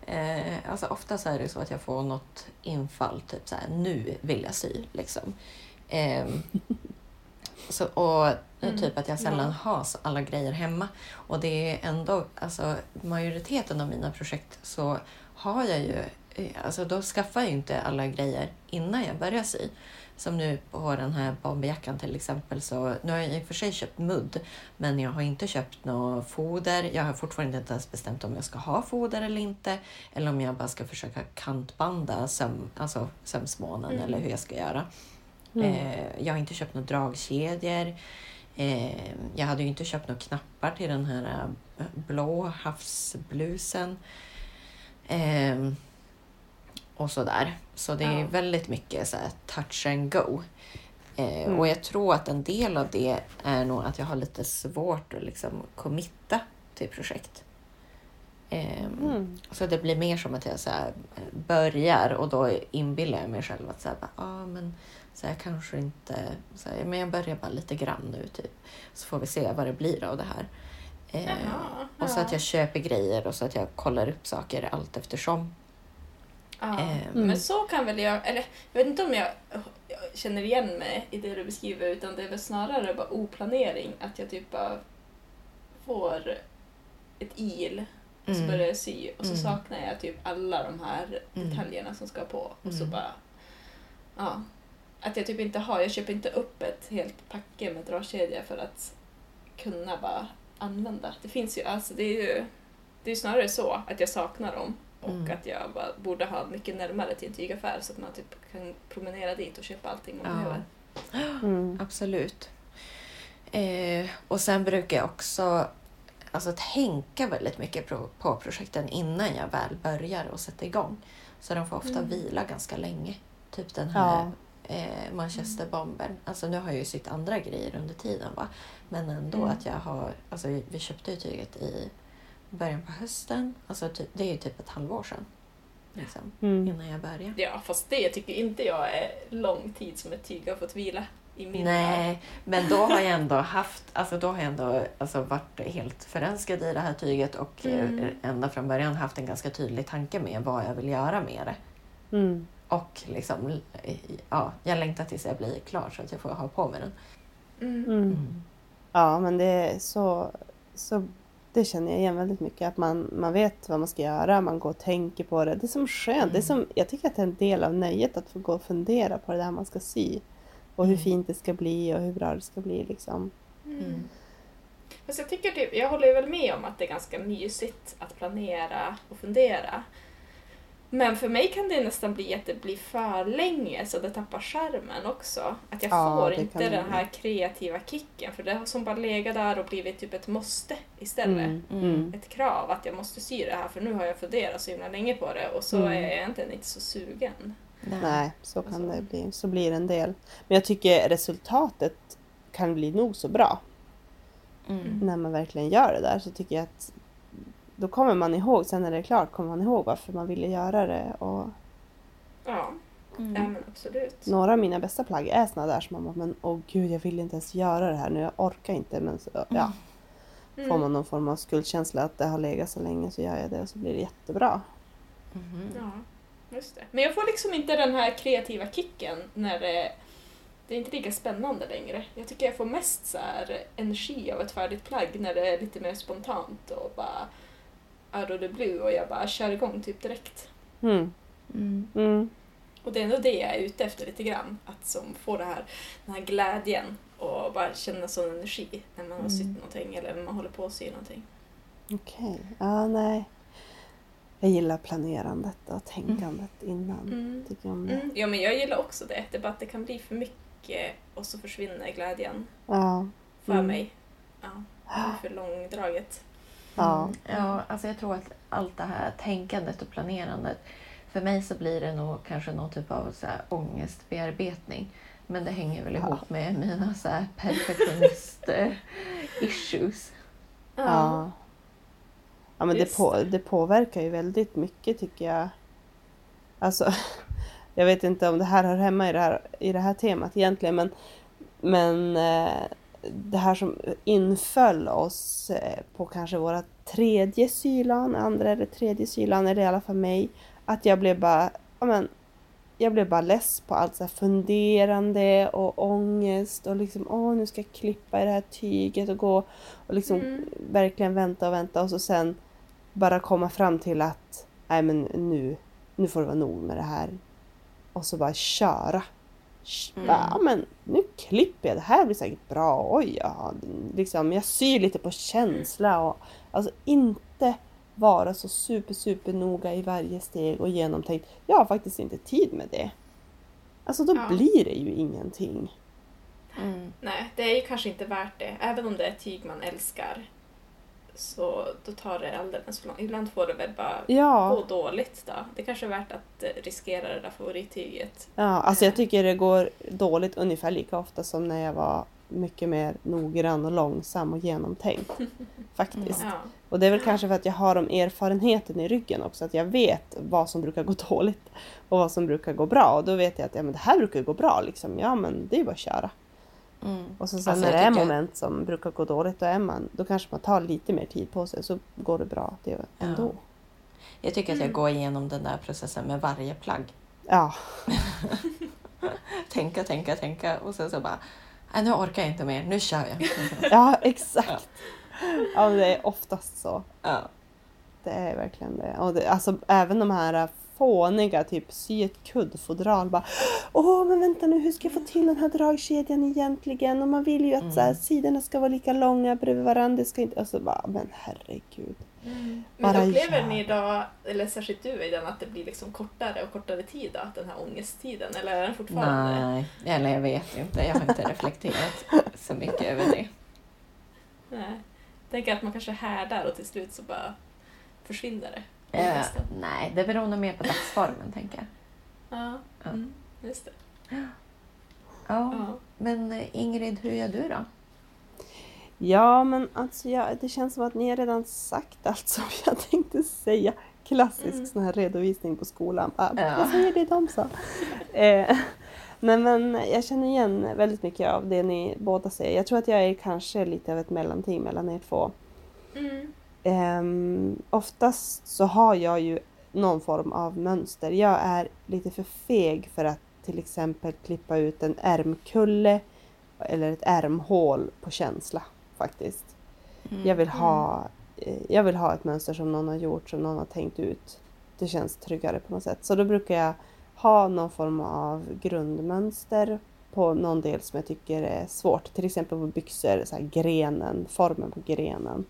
Eh, alltså ofta så är det så att jag får något infall, typ så här, nu vill jag sy. Liksom. Eh, så, och Mm, typ att jag sällan ja. har så- alla grejer hemma. Och det är ändå, alltså majoriteten av mina projekt så har jag ju, eh, alltså då skaffar jag ju inte alla grejer innan jag börjar sy. Som nu på den här bomberjackan till exempel så, nu har jag i och för sig köpt mudd, men jag har inte köpt något foder. Jag har fortfarande inte ens bestämt om jag ska ha foder eller inte. Eller om jag bara ska försöka kantbanda söm, alltså sömsmånen Mm. eller hur jag ska göra. Mm. Eh, jag har inte köpt några dragkedjor. Eh, jag hade ju inte köpt några knappar till den här eh, blå havsblusen. Eh, och sådär. Så det är Ja. väldigt mycket så här touch and go. Eh, Mm. Och jag tror att en del av det är nog att jag har lite svårt att liksom committa till projekt. Eh, Mm. så det blir mer som att jag så här börjar och då inbillar jag mig själv att så här, bara, ah, men, så här, kanske inte... Så här, men jag börjar bara lite grann nu, typ. Så får vi se vad det blir av det här. Eh, Jaha, och så ja. att jag köper grejer och så att jag kollar upp saker allt eftersom. Ja, Eh, mm. Men så kan väl jag, eller jag vet inte om jag, jag känner igen mig i det du beskriver utan det är väl snarare bara oplanering. Att jag typ bara får ett il och så Mm. börjar jag sy och så Mm. saknar jag typ alla de här Mm. detaljerna som ska på. Och så Mm. bara, ja. Att jag typ inte har, jag köper inte upp ett helt packe med dragkedja för att kunna bara använda. Det finns ju, alltså det är ju, det är snarare så att jag saknar dem och Mm. att jag bara borde ha mycket närmare till en tygaffär så att man typ kan promenera dit och köpa allting man Ja. behöver. Mm. Absolut. Eh, och sen brukar jag också alltså, tänka väldigt mycket på, på projekten innan jag väl börjar och sätter igång. Så de får ofta Mm. vila ganska länge. Typ den här Ja. Eh, Manchesterbombern. Alltså nu har jag ju sytt andra grejer under tiden va. Men ändå Mm. att jag har, alltså vi köpte ju tyget i början på hösten. Alltså det är ju typ ett halvår sedan. Liksom, Mm. innan jag började. Ja, fast det tycker inte jag är lång tid som ett tyg har fått vila. i min värld. Nej, men då har jag ändå haft, alltså då har jag ändå alltså varit helt förälskad i det här tyget och eh, Mm. ända från början haft en ganska tydlig tanke med vad jag vill göra med det. Mm. Och liksom, ja, jag längtar tills jag blir klar så att jag får ha på mig den. Mm. Mm. Ja, men det är så, så... Det känner jag igen väldigt mycket. Att man, man vet vad man ska göra, man går och tänker på det. Det är som skönt. Det är som, jag tycker att det är en del av nöjet att få gå och fundera på det där man ska sy. Och hur Mm. fint det ska bli och hur bra det ska bli. Liksom. Mm. Fast jag tycker typ, jag håller väl med om att det är ganska mysigt att planera och fundera. Men för mig kan det nästan bli att det blir för länge så det tappar skärmen också. Att jag Ja, får inte den här kreativa kicken för det har som bara legat där och blivit typ ett måste istället. Mm. Mm. Mm. Ett krav att jag måste sy det här för nu har jag funderat så himla länge på det och så Mm. är jag egentligen inte så sugen. Nej, så kan Alltså. det bli. Så blir det en del. Men jag tycker resultatet kan bli nog så bra. Mm. När man verkligen gör det där så tycker jag att då kommer man ihåg, sen när det är klart kommer man ihåg varför man ville göra det. Och Ja, Mm. ja men absolut. några av mina bästa plagg är såna där som man bara, men åh gud jag vill inte ens göra det här nu, jag orkar inte. Men så, ja, Mm. får man någon form av skuldkänsla att det har legat så länge så gör jag det och så blir det jättebra. Mhm. Ja, just det. Men jag får liksom inte den här kreativa kicken när det, det är inte lika spännande längre. Jag tycker jag får mest så här energi av ett färdigt plagg när det är lite mer spontant och bara out of the blue och jag bara kör igång typ direkt. Mm. Mm. Mm. Och det är ändå det jag är ute efter lite grann. Att som få det här, den här glädjen och bara känna sån energi när man har sytt Mm. någonting eller när man håller på att sy någonting. Okej, ja nej. Jag gillar planerandet och tänkandet innan. Mm. Tycker jag om det. Mm. Ja men jag gillar också det. Det är bara att det kan bli för mycket och så försvinner glädjen Ja. för Mm. mig. Ja, det är för långdraget. Ja. Mm. ja, alltså jag tror att allt det här tänkandet och planerandet, för mig så blir det nog kanske någon typ av så här ångestbearbetning. Men det hänger väl Ja. ihop med mina så här perfektionist-issues. Ja. Ja men det, på, det påverkar ju väldigt mycket tycker jag. Alltså, jag vet inte om det här hör hemma i det här, i det här temat egentligen men, men eh, det här som inföll oss eh, på kanske våra tredje sylan, andra eller tredje sylan, eller i alla fall mig, att jag blev bara, ja men, jag blev bara less på allt så funderande och ångest och liksom åh nu ska jag klippa i det här tyget och gå och liksom Mm. verkligen vänta och vänta och så sen bara komma fram till att nej men nu, nu får det vara nog med det här. Och så bara köra. Mm. Ja men nu klipper jag, det här blir säkert bra. Oj, ja, liksom, jag syr lite på känsla och alltså inte vara så super super noga i varje steg och genomtänkt. Jag har faktiskt inte tid med det. Alltså då Ja. blir det ju ingenting. Mm. Nej, det är ju kanske inte värt det. Även om det är tyg man älskar så då tar det alldeles för lång Ibland får det väl bara Ja. gå dåligt då. Det kanske är värt att eh, riskera det där favorittyget. Ja, alltså jag tycker det går dåligt ungefär lika ofta som när jag var mycket mer noggrann och långsam och genomtänkt. Faktiskt. Ja. Och det är väl kanske för att jag har de erfarenheten i ryggen också. Att jag vet vad som brukar gå dåligt och vad som brukar gå bra. Och då vet jag att ja, men det här brukar gå bra. Liksom. Ja men det är bara att köra. Mm. Och så sen Alltså, när det är tycker- moment som brukar gå dåligt då, är man, då kanske man tar lite mer tid på sig så går det bra det ändå. Jag tycker att jag Mm. går igenom den där processen med varje plagg. Ja, Tänka, tänka, tänka och sen så bara, nej nu orkar jag inte mer, nu kör jag. ja exakt. Ja, men det är oftast så. Ja. Det är verkligen det. Och det, alltså även de här fåniga, typ sy ett kuddfodral. Bara, Åh, men vänta nu, hur ska jag få till den här dragkedjan egentligen? Och man vill ju att Mm. så här, sidorna ska vara lika långa bredvid varandra. Det ska inte... Och så bara, men herregud. Men Bara upplever ni då, eller särskilt du i den, att det blir liksom kortare och kortare tid då? Den här ångesttiden? Eller är den fortfarande? Nej, eller jag vet inte. Jag har inte reflekterat så mycket över det. Nej. Tänker att man kanske härdar och till slut så bara försvinner det. Eh, nej, det beror nog mer på dagsformen, tänker jag. Ja, Ja. mm, just det. Ja, Ja. men eh, Ingrid, hur gör du då? Ja, men alltså ja, det känns som att ni har redan sagt allt som jag tänkte säga. Klassisk Mm. sån här redovisning på skolan. Bara, Ja. Jag säger det de sa. eh, Nej men jag känner igen väldigt mycket av det ni båda säger. Jag tror att jag är kanske lite av ett mellanting mellan er två. Mm. Um, oftast så har jag ju någon form av mönster. Jag är lite för feg för att till exempel klippa ut en ärmkulle eller ett ärmhål på känsla faktiskt. Mm. Jag, vill ha, eh, jag vill ha ett mönster som någon har gjort, som någon har tänkt ut. Det känns tryggare på något sätt. Så då brukar jag ha någon form av grundmönster på någon del som jag tycker är svårt. Till exempel på byxor, så grenen, formen på grenen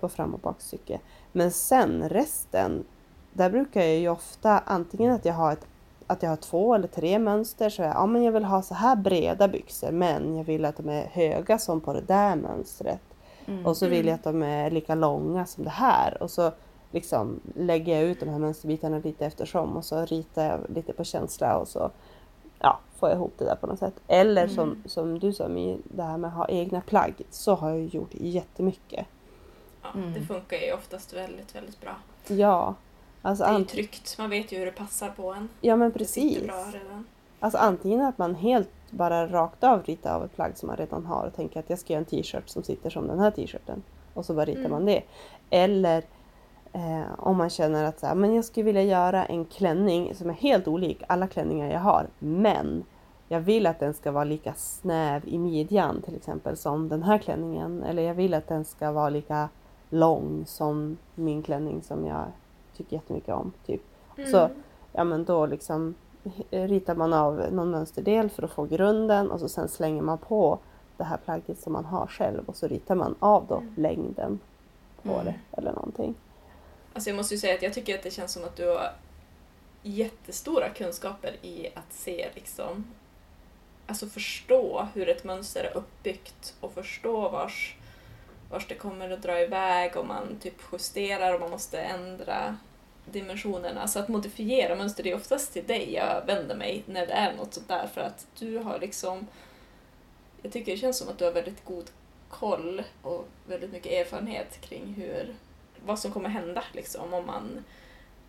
på fram och bakstycke. Men sen resten, där brukar jag ju ofta antingen att jag har ett att jag har två eller tre mönster så jag, ja men jag vill ha så här breda byxor men jag vill att de är höga som på det där mönstret. Mm. Och så vill jag att de är lika långa som det här. Och så liksom lägger jag ut de här mönsterbitarna lite eftersom och så ritar jag lite på känsla och så ja, får jag ihop det där på något sätt. Eller Mm. som, som du sa, det här med att ha egna plagg. Så har jag gjort jättemycket. Ja, Mm. Det funkar ju oftast väldigt, väldigt bra. Ja, alltså, Det är ju tryggt, man vet ju hur det passar på en. ja men Det sitter precis. bra redan. Alltså antingen att man helt bara rakt av ritar av ett plagg som man redan har och tänker att jag ska göra en t-shirt som sitter som den här t-shirten. Och så bara ritar Mm. man det. Eller eh, om man känner att så här, men jag skulle vilja göra en klänning som är helt olik alla klänningar jag har. Men jag vill att den ska vara lika snäv i midjan till exempel som den här klänningen. Eller jag vill att den ska vara lika lång som min klänning som jag tycker jättemycket om. Typ. Så Mm. ja men då liksom ritar man av någon mönsterdel för att få grunden och så sen slänger man på det här plagget som man har själv och så ritar man av då Mm. längden på Mm. det eller någonting. Alltså jag måste ju säga att jag tycker att det känns som att du har jättestora kunskaper i att se liksom Alltså förstå hur ett mönster är uppbyggt och förstå vars, vars det kommer att dra iväg och man typ justerar och man måste ändra dimensionerna. Så att modifiera mönster, det är oftast till dig jag vänder mig när det är något sånt där för att du har liksom Jag tycker det känns som att du har väldigt god koll och väldigt mycket erfarenhet kring hur vad som kommer hända liksom om man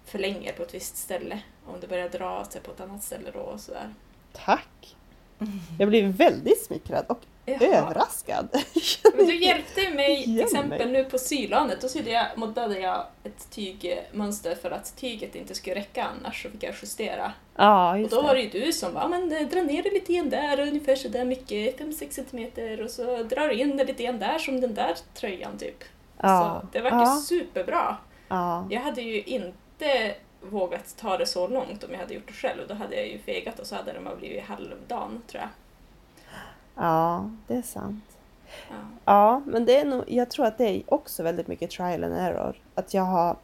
förlänger på ett visst ställe. Om det börjar dra sig på ett annat ställe då och sådär. Tack! Jag blir väldigt smickrad och Jaha. överraskad. Men du hjälpte mig till Igen exempel nu på sylanet. Då sydde jag, moddade jag ett tygmönster för att tyget inte skulle räcka annars så fick jag justera. Ja, Och just då var det det. ju du som bara, "Ja, men eh, dra ner det lite grann där, ungefär sådär mycket, 5-6 centimeter och så drar du in det lite grann där som den där tröjan typ. Ja. Så det verkar ja. superbra. ja. Jag hade ju inte vågat ta det så långt om jag hade gjort det själv. Då hade jag ju fegat och så hade det bara blivit halvdan tror jag. Ja, det är sant. Ja. Ja, men det är nog, jag tror att det är också väldigt mycket trial and error. Att jag har,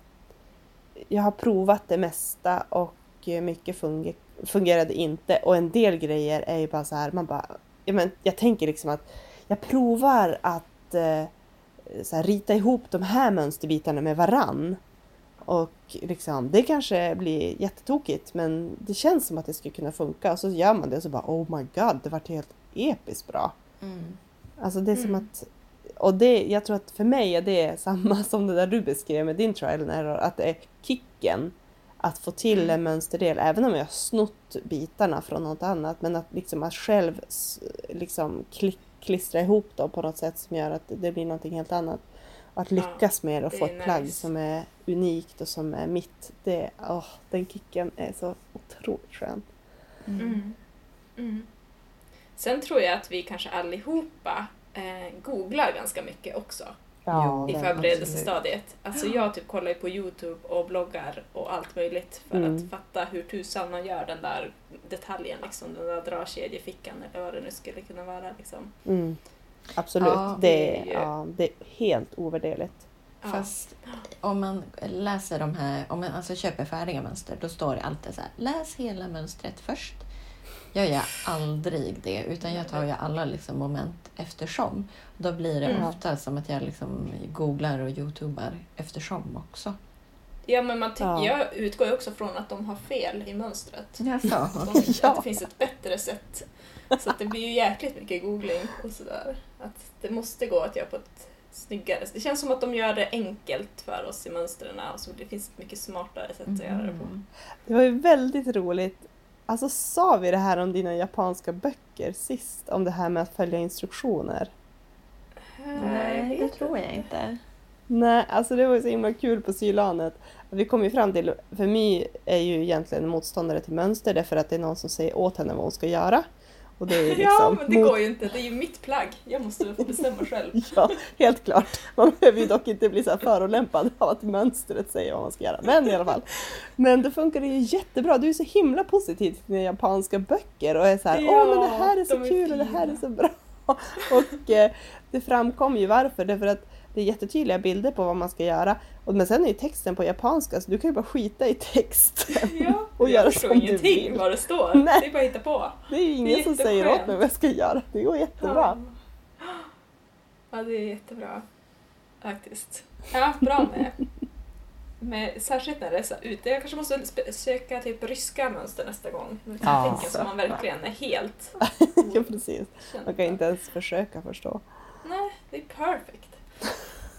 jag har provat det mesta och mycket funger, fungerade inte. Och en del grejer är ju bara så här, man bara, ja, men jag tänker liksom att jag provar att eh, så här, rita ihop de här mönsterbitarna med varann. Och liksom, det kanske blir jättetokigt men det känns som att det skulle kunna funka. Och så gör man det och så bara oh my god, det vart helt episkt bra. Mm. Alltså det är som Mm. att... Och det, jag tror att för mig är det samma som det där du beskrev med din trial and error. Att det är kicken att få till Mm. en mönsterdel, även om jag har snott bitarna från något annat. Men att liksom att själv liksom klick, klistra ihop dem på något sätt som gör att det blir någonting helt annat. Och att lyckas med och få ett plagg nice. som är unikt och som är mitt. Det, åh, den kicken är så otroligt skön. Mm. Mm. Sen tror jag att vi kanske allihopa eh, googlar ganska mycket också Jo, i förberedelsestadiet. Alltså jag typ kollar ju på Youtube och bloggar och allt möjligt för Mm. att fatta hur tusan man gör den där detaljen, liksom, den där dragkedjefickan eller vad det nu skulle kunna vara. Liksom. Mm. Absolut, Ja, det, är ju- ja, det är helt ovärderligt. Ja. Fast om man läser de här, om man alltså köper färdiga mönster, då står det alltid så här, läs hela mönstret först. Jag gör aldrig det, utan jag tar ju alla liksom moment eftersom. Då blir det Mm. ofta som att jag liksom googlar och youtubar eftersom också. Ja, men man Ja. jag utgår ju också från att de har fel i mönstret. Jaså? De, Ja. Att det finns ett bättre sätt. Så att det blir ju jäkligt mycket googling och sådär. Att det måste gå att göra på ett snyggare sätt. Det känns som att de gör det enkelt för oss i mönstren och så det finns ett mycket smartare sätt att göra det på. Mm. Det var ju väldigt roligt Alltså sa vi det här om dina japanska böcker sist? Om det här med att följa instruktioner? Nej, det tror jag inte. Nej, alltså det var ju så himla kul på sylanet. Vi kom ju fram till, för My är ju egentligen motståndare till mönster därför att det är någon som säger åt henne vad hon ska göra. Och det är liksom ja, men det mot- går ju inte. Det är ju mitt plagg. Jag måste få bestämma själv. Ja, helt klart. Man behöver ju dock inte bli så här förolämpad av att mönstret säger vad man ska göra. Men i alla fall. Men det funkar ju jättebra. Du är så himla positiv till dina japanska böcker och är så här, Ja, åh men det här är så är kul och det här är fina." så bra. Och eh, det framkom ju varför. Därför att det är jättetydliga bilder på vad man ska göra. Och, men sen är ju texten på japanska så du kan ju bara skita i texten. Ja, Och jag göra förstår som du ingenting vill. vad det står. Nej. Det är bara att hitta på. Det är ju ingen som säger åt mig vad jag ska göra. Det går jättebra. Ja, det är jättebra. Faktiskt. Ja, bra med. med särskilt när det är så ute. Jag kanske måste söka typ ryska mönster nästa gång. Med Ja. tecken som man verkligen är helt Ja, precis. Man kan inte ens försöka förstå. Nej, det är perfect.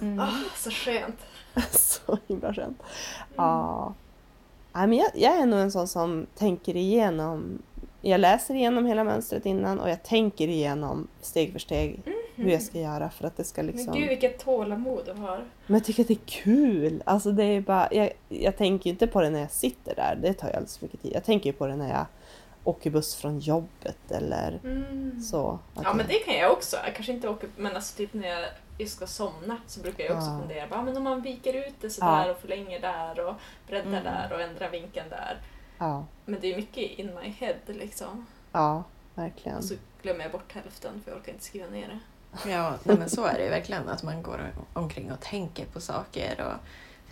Mm. Ah, så skönt. Så himla skönt. Mm. Ja. Nej, men jag, jag är nog en sån som tänker igenom. Jag läser igenom hela mönstret innan och jag tänker igenom steg för steg hur jag ska göra för att det ska Mm. Men liksom... gud vilket tålamod du har. Men jag tycker att det är kul. Alltså det är bara... Jag, jag tänker ju inte på det när jag sitter där. Det tar ju alldeles för mycket tid. Jag tänker ju på det när jag åker buss från jobbet eller så. att Ja jag- men det kan jag också. Jag kanske inte åker, men alltså typ när jag just ska somna så brukar jag också Ja. fundera. Bara, men om man viker ut det sådär Ja. och förlänger där och breddar Mm. där och ändrar vinkeln där. Ja, Men det är mycket in my head liksom. ja, verkligen. Och så glömmer jag bort hälften för jag orkar inte skriva ner det. Ja, nej, men så är det ju verkligen. Att man går omkring och tänker på saker. och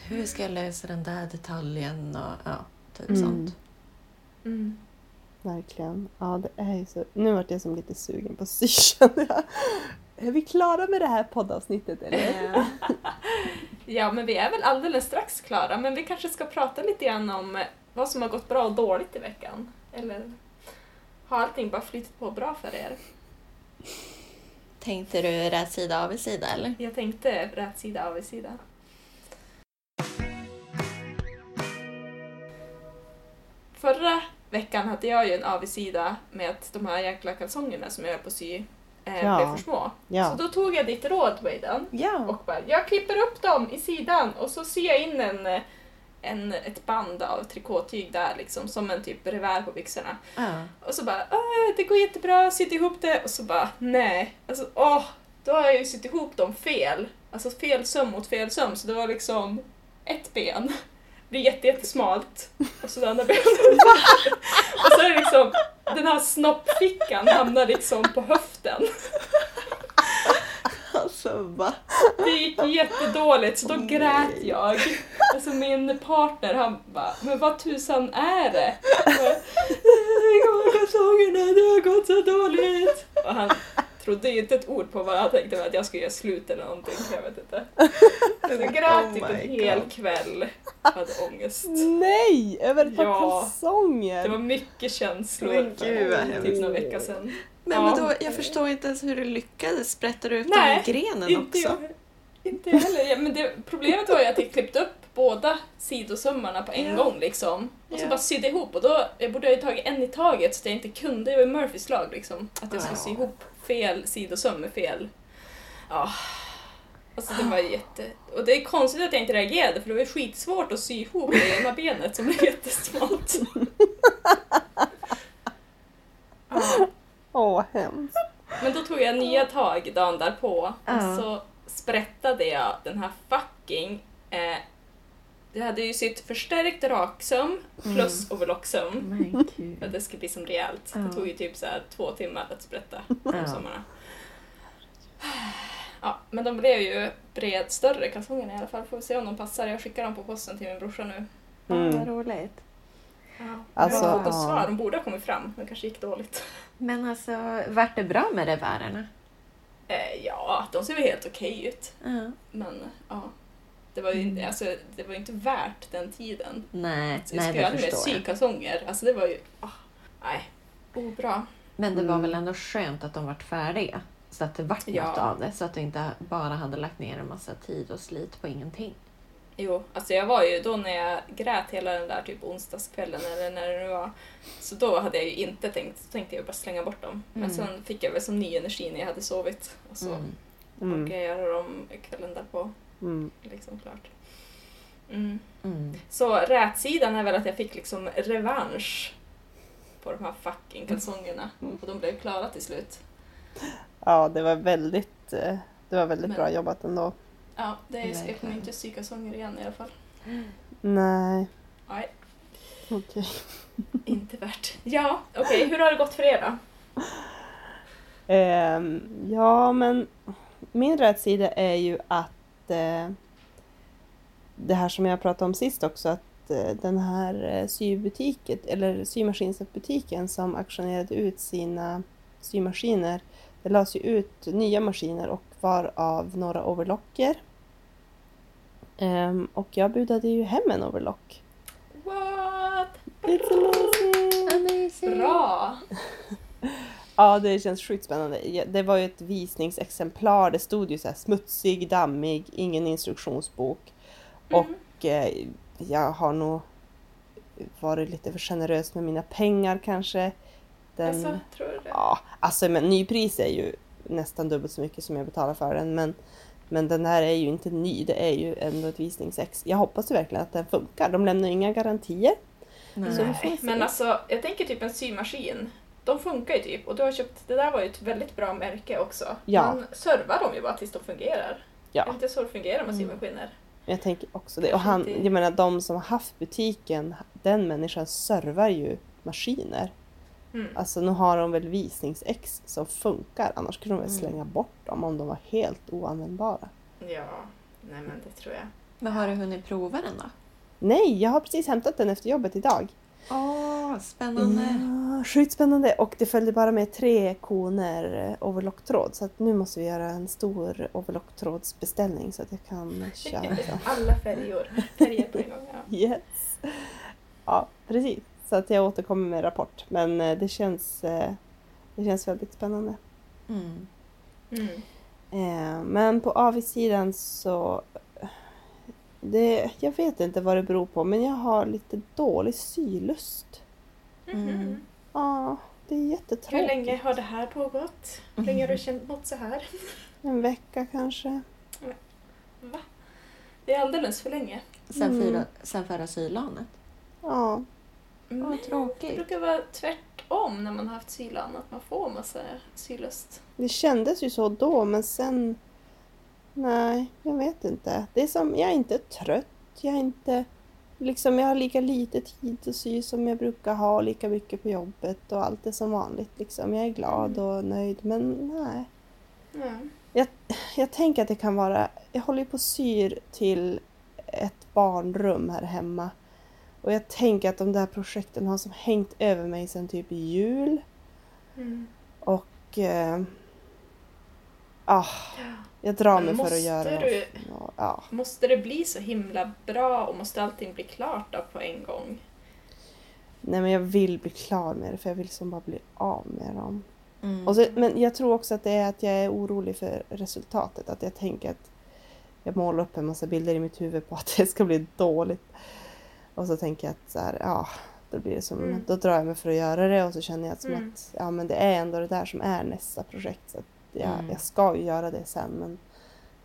Hur ska jag lösa den där detaljen? Och, ja, typ Mm. sånt. Mm. Verkligen. Ja, det är ju så. Nu vart jag som lite sugen på sy känner jag. Är vi klara med det här poddavsnittet eller? Ja men vi är väl alldeles strax klara men vi kanske ska prata lite grann om vad som har gått bra och dåligt i veckan. Eller har allting bara flyttat på bra för er? Tänkte du rätt sida av sida eller? Jag tänkte rätt sida av sida. Förra veckan hade jag ju en avigsida med att de här jäkla kalsongerna som jag är på att sy eh, Ja. blev för små. Ja. Så då tog jag ditt råd Wayden Ja. och bara jag klipper upp dem i sidan och så syr jag in en, eh, en, ett band av trikåtyg där liksom som en typ revär på byxorna. Och så bara "Ah, det går jättebra, sytt ihop det och så bara nej. Alltså åh, då har jag ju sytt ihop dem fel. Alltså fel söm mot fel söm så det var liksom ett ben blir jätte, jättesmalt och så det andra benet. och så är det liksom den här snoppfickan hamnar liksom på höften. Alltså va? Det gick jättedåligt så då Åh, grät nej. jag. Alltså min partner han bara, men vad tusan är det? Jag bara, "Det kalsongerna, det har gått så dåligt. Och han trodde ju inte ett ord på vad jag tänkte att jag skulle göra slut eller någonting, jag vet inte. Men jag grät Oh typ en hel God. kväll. Jag hade ångest. Nej! Över ett par Ja. kalsonger! Det var mycket känslor Men gud, för typ några vecka sedan. Men Ja. vadå, jag förstår inte ens hur du lyckades. Sprättar du ut Nej, dem i grenen Inte också? jag, inte jag heller. Ja, men det, problemet var ju att jag klippte upp båda sidosömmarna på en Ja. gång liksom. Och så Ja. bara sydde ihop och då jag borde jag ju tagit en i taget så att jag inte kunde. Det var Murphys lag liksom. Att jag skulle sy ihop fel sidosöm med fel. Ja. Alltså det var jätte... Och det är konstigt att jag inte reagerade för det var skitsvårt att sy ihop det ena benet som blev jättesmalt. Ja. Åh, hemskt. Men då tog jag nya tag dagen därpå och så sprättade jag den här fucking... Eh, jag hade ju sytt förstärkt raksöm plus overlocksöm Men för att det skulle bli som rejält. Ja. Det tog ju typ så här två timmar att sprätta Ja. de sömmarna. Ja, men de blev ju bred, större kalsongerna i alla fall. Får vi se om de passar. Jag skickar dem på posten till min brorsa nu. Ja, Mm. vad roligt. Ja. Alltså, jag har fått ett ja. svar. De borde ha kommit fram, men det kanske gick dåligt. Men alltså, vart det bra med revärerna? Eh, ja, de ser väl helt okej ut. Ja. Men ja, det var ju inte, Mm. alltså, det var inte värt den tiden. Nej, Så jag nej det förstår sy jag. kalsonger. Alltså det var ju, ah, nej, oh, bra. Men det var Mm. väl ändå skönt att de vart färdiga? Så att det vart Ja. något av det. Så att du inte bara hade lagt ner en massa tid och slit på ingenting. Jo, alltså jag var ju då när jag grät hela den där typ onsdagskvällen eller när det nu var. Så då hade jag ju inte tänkt, så tänkte jag bara slänga bort dem. Men Mm. sen fick jag väl som ny energi när jag hade sovit. Och så Mm. Mm. orkade jag göra dem kvällen därpå. Mm. Liksom klart. Mm. Mm. Så rätsidan är väl att jag fick liksom revansch på de här fucking kalsongerna. Och de blev klara till slut. Ja, det var väldigt, eh, det var väldigt Men- bra jobbat ändå. Ja, det är, jag kommer inte sy kalsonger igen i alla fall. Nej, Nej, okej. inte värt. Ja, okej. hur har det gått för er då? Ehm, ja, men min rädsida är ju att eh, det här som jag pratade om sist också, att eh, den här eh, sybutiken, eller symaskinsbutiken som auktionerade ut sina symaskiner, det lades ju ut nya maskiner och var av några overlocker. Ehm, och jag budade ju hem en overlock. What? It's amazing! Amazing! Bra! Ja, det känns sjukt spännande. Det var ju ett visningsexemplar. Det stod ju så här smutsig, dammig, ingen instruktionsbok. Och eh, jag har nog varit lite för generös med mina pengar kanske. Den, Alltså, tror du det? ja, alltså men nypris är ju nästan dubbelt så mycket som jag betalar för den. Men, men den här är ju inte ny, det är ju ändå ett visningsex. Jag hoppas ju verkligen att den funkar. De lämnar inga garantier. Nej. Men alltså jag tänker typ en symaskin. De funkar ju typ och du har köpt, det där var ju ett väldigt bra märke också. Ja. Man servar dem ju bara tills de fungerar. Ja. Är det inte så det fungerar med Mm. symaskiner? Jag tänker också det. Och han, jag menar de som har haft butiken, den människan servar ju maskiner. Mm. Alltså nu har de väl visningsex som funkar, annars skulle de väl Mm. slänga bort dem om de var helt oanvändbara. Ja, nej men det tror jag. Men har du hunnit prova den då? Nej, jag har precis hämtat den efter jobbet idag. Åh, spännande! Ja, sjukt spännande och det följde bara med tre koner overlocktråd så att nu måste vi göra en stor overlocktrådsbeställning så att jag kan köra. Alla. Färger på en gång. Ja. Yes! Ja, precis. Så att jag återkommer med rapport. Men eh, det känns, eh, det känns väldigt spännande. Mm. Mm. Eh, Men på avigsidan så... Det, jag vet inte vad det beror på men jag har lite dålig sylust. Mm. Ja, det är Hur jättetråkigt. länge har det här pågått? Hur länge har du känt mått så här? En vecka kanske. Va? Det är alldeles för länge. Sen, Mm. fyra, sen förra sylanet. Ja, Vad Mm. Det tråkigt. brukar vara tvärtom när man har haft sylan, att man får massa sylust. det kändes ju så då men sen... Nej, jag vet inte. Det är som, jag är inte trött. Jag är inte... Liksom jag har lika lite tid att sy som jag brukar ha, lika mycket på jobbet och allt är som vanligt. Liksom. Jag är glad och nöjd men nej. Ja. Jag tänker att det kan vara... Jag håller på och syr till ett barnrum här hemma. Och jag tänker att de där projekten har som hängt över mig sedan typ jul. Mm. Och... Eh, ah, jag drar Men mig för att måste göra du- Ja, ja. Måste det bli så himla bra och måste allting bli klart då på en gång? Nej men jag vill bli klar med det för jag vill som bara bli av med dem. Mm. Och så, men jag tror också att det är att jag är orolig för resultatet. Att jag tänker att jag målar upp en massa bilder i mitt huvud på att det ska bli dåligt. Och så tänker jag att så här, ja, då blir det som, Mm. då drar jag mig för att göra det och så känner jag som Mm. att ja, men det är ändå det där som är nästa projekt. Så att jag, Mm. jag ska ju göra det sen men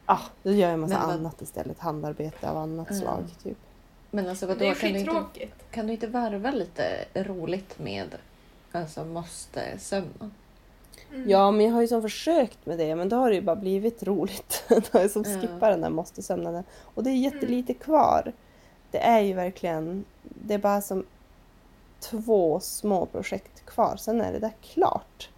ja, då gör jag massa Men vad- annat istället. Handarbete av annat Mm. slag typ. Men alltså vadå, det är kan, du inte, kan du inte varva lite roligt med alltså måste-sömnen? Mm. Ja, men jag har ju som försökt med det, men då har det ju bara blivit roligt. då har jag som Ja. skippat den där måste-sömnaden. Och det är jättelite kvar. Det är ju verkligen, det är bara som två små projekt kvar, sen är det där klart.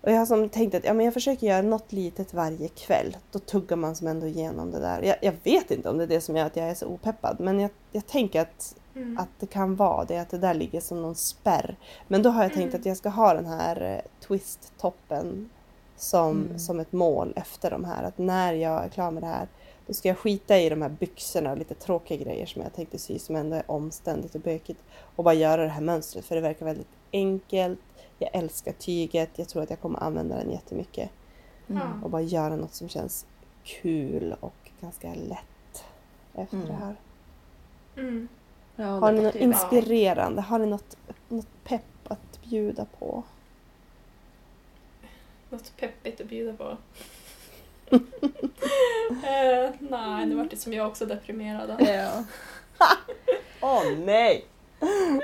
Och jag har som tänkt att ja, men jag försöker göra något litet varje kväll. Då tuggar man som ändå igenom det där. Jag, jag vet inte om det är det som gör att jag är så opeppad, men jag, jag tänker att Mm. att det kan vara det, att det där ligger som någon spärr. Men då har jag tänkt Mm. att jag ska ha den här eh, twist-toppen som, Mm. som ett mål efter de här. Att när jag är klar med det här, då ska jag skita i de här byxorna och lite tråkiga grejer som jag tänkte sy som ändå är omständigt och bökigt. Och bara göra det här mönstret för det verkar väldigt enkelt. Jag älskar tyget, jag tror att jag kommer använda den jättemycket. Mm. Och bara göra något som känns kul och ganska lätt. efter Mm. det här. Mm. Ja, Har ni något bra. inspirerande? Har ni något, något pepp att bjuda på? Något peppigt att bjuda på. eh, nej, det vart det som jag också deprimerad av. Ja. Åh nej!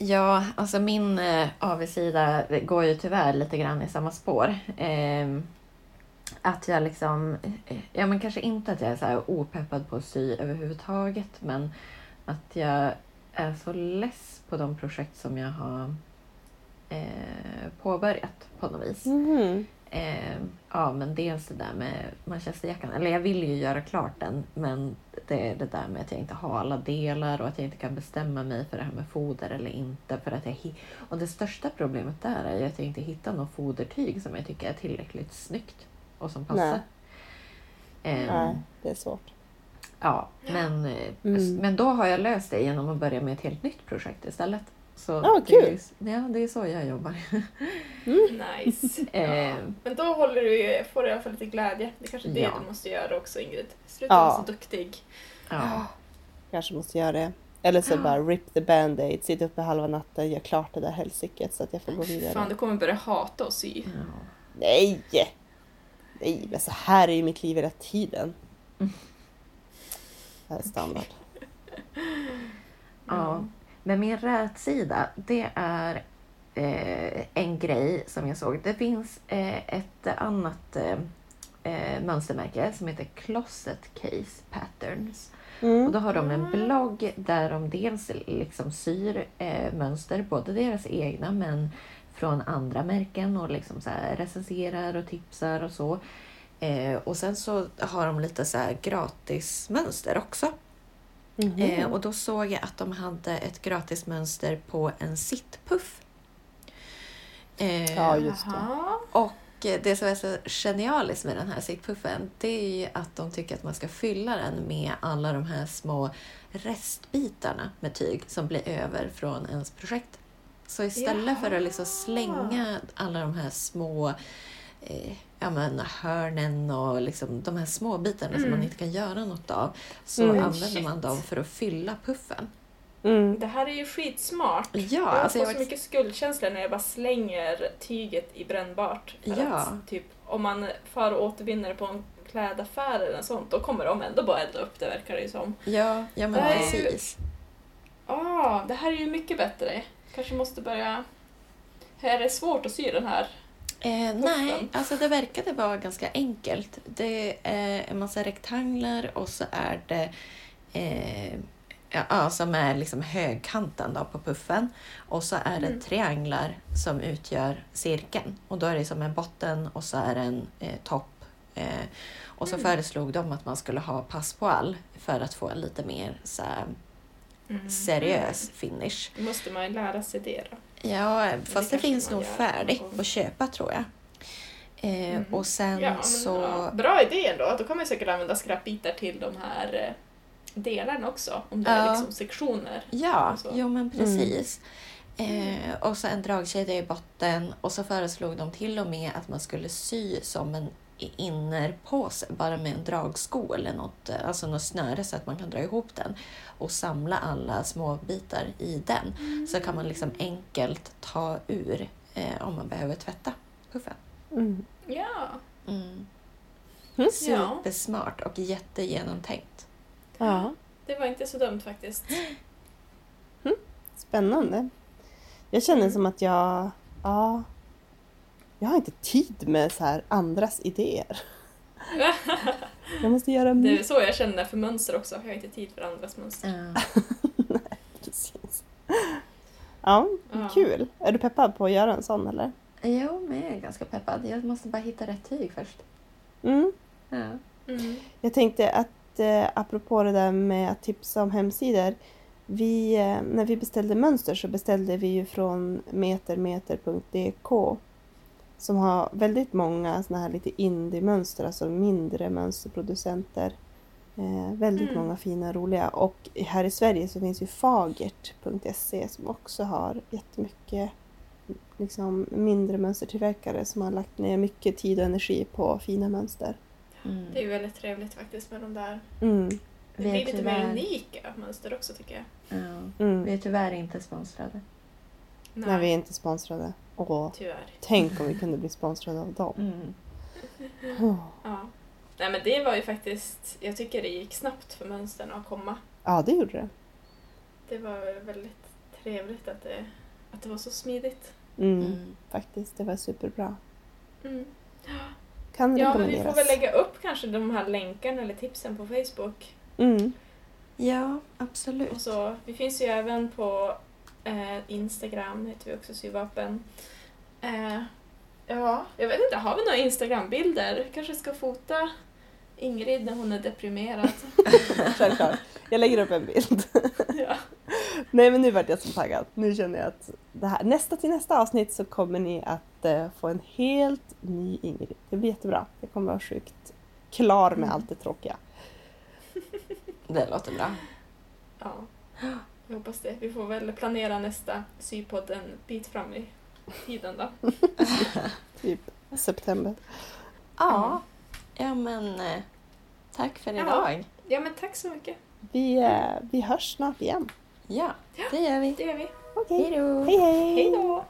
Ja, alltså min eh, avigsida går ju tyvärr lite grann i samma spår. Eh, att jag liksom, eh, ja men kanske inte att jag är så här opeppad på att sy överhuvudtaget, men att jag är så less på de projekt som jag har eh, påbörjat på något vis. Mm. Eh, ja, men dels det där med manchesterjackan. Eller jag vill ju göra klart den, men det är det där med att jag inte har alla delar och att jag inte kan bestämma mig för det här med foder eller inte. För att jag och det största problemet där är ju att jag inte hittar något fodertyg som jag tycker är tillräckligt snyggt och som passar. Eh, Nej, det är svårt. Ja, men, eh, Mm. men då har jag löst det genom att börja med ett helt nytt projekt istället. Så Ja, det är kul. ju- Ja, det är så jag jobbar. Nice. Ja. Eh, Men då håller du, får du i alla fall lite glädje. Det är kanske är det Ja. du måste göra också Ingrid. Sluta Ja. vara så duktig. ja. Kanske måste göra det. Eller så bara rip the band-aid, sitta uppe halva natten, göra klart det där helsiket så att jag får gå vidare. Fan, du kommer börja hata att sy. ja. Nej! Nej, men så här är ju mitt liv hela tiden. Det här är standard. Men min rätsida det är eh, en grej som jag såg. Det finns eh, ett annat eh, eh, mönstermärke som heter Closet Case Patterns. Och Mm. då har de en blogg där de dels liksom syr eh, mönster, både deras egna men från andra märken och liksom så recenserar och tipsar och så. Eh, och sen så har de lite så här gratis mönster också. Mhm. Eh, och då såg jag att de hade ett gratismönster på en sittpuff. Eh, Ja, just det. Jaha. och eh, det som är så genialiskt med den här sittpuffen det är ju att de tycker att man ska fylla den med alla de här små restbitarna med tyg som blir över från ens projekt. Så istället för att liksom slänga alla de här små eh, ja, men hörnen och liksom de här små bitarna som Mm. man inte kan göra något av så Mm. använder Shit. man dem för att fylla puffen. Mm. Det här är ju skitsmart. Ja, jag alltså får jag så var- mycket skuldkänsla när jag bara slänger tyget i brännbart. Ja. Att, typ, om man far och återvinner på en klädaffär eller sånt, då kommer de ändå bara elda upp det verkar det ju som. Ja, ja men Det är ju- precis. Ah, det här är ju mycket bättre. Kanske måste börja... Är det svårt att sy den här? Eh, nej, alltså det verkade vara ganska enkelt. Det är en massa rektanglar och så är det eh, ja, som är liksom högkanten då på puffen. Och så är det Mm. trianglar som utgör cirkeln. Och då är det som en botten och så är det en eh, topp. Eh, och så Mm. föreslog de att man skulle ha passepoil för att få en lite mer så här, Mm. seriös finish. Då måste man ju lära sig det då. Ja, fast det, kanske finns nog färdigt att köpa tror jag. Eh, Mhm. Och sen Ja, men, så... ja, bra idé ändå. Då kan man säkert använda skräpbitar till de här eh, delarna också. Om det är Ja. liksom sektioner. Ja, jo men precis. Eh, och så en dragkedja i botten och så föreslog de till och med att man skulle sy som en innerpåse, bara med en dragsko eller något, eh, alltså något snöre så att man kan dra ihop den och samla alla små bitar i den. Så kan man liksom enkelt ta ur eh, om man behöver tvätta puffen. Mm. Ja. Mm. Mm. Supersmart och jättegenomtänkt. Ja, Det var inte så dumt faktiskt. spännande. Jag känner Mm. som att jag... Ja, jag har inte tid med så här andras idéer. Jag måste göra Det är så jag känner för mönster också. Jag har inte tid för andras mönster. Ja. Precis. Ja, Ja. kul. Är du peppad på att göra en sån eller? Jo, men jag är ganska peppad. Jag måste bara hitta rätt tyg först. Mm. Ja. Mm. Jag tänkte att eh, apropå det där med att tipsa om hemsidor. Vi, eh, när vi beställde mönster så beställde vi ju från metermeter.dk som har väldigt många såna här lite indie-mönster, alltså mindre mönsterproducenter. Eh, väldigt Mm. många fina och roliga. Och här i Sverige så finns ju fagert.se som också har jättemycket liksom, mindre mönstertillverkare som har lagt ner mycket tid och energi på fina mönster. Mm. Det är ju väldigt trevligt faktiskt med de där. Mm. Det blir lite mer tyvärr- unika mönster också tycker jag. Ja. Mm. Vi är tyvärr inte sponsrade. Nej, vi är inte sponsrade. Åh, Tyvärr. tänk om vi kunde bli sponsrade av dem. Mm. Åh. Ja. Nej men det var ju faktiskt, jag tycker det gick snabbt för mönstren att komma. Ja, det gjorde det. Det var väldigt trevligt att det, att det var så smidigt. Mm, Mm. Faktiskt, det var superbra. Mm. Kan Ja men vi får väl lägga upp kanske de här länkarna eller tipsen på Facebook. Mm. Ja, absolut. Och så, vi finns ju även på eh, Instagram, heter vi också Syvapen. Eh, ja, jag vet inte, har vi några Instagram-bilder? Kanske ska fota Ingrid när hon är deprimerad. Självklart. Jag lägger upp en bild. ja. Nej men nu vart jag så taggad. Nu känner jag att det här, nästa till nästa avsnitt så kommer ni att eh, få en helt ny Ingrid. Det blir jättebra. Jag kommer vara sjukt klar med Mm. allt det tråkiga. Det låter bra. ja, jag hoppas det. Vi får väl planera nästa sypodd en bit fram i tiden då. Typ september. Ja, ja men eh, tack för Ja. idag. Ja men tack så mycket. Vi, eh, vi hörs snart igen. Ja, det gör vi. Det gör vi. Okej. Hej då! Hej hej! Hej då!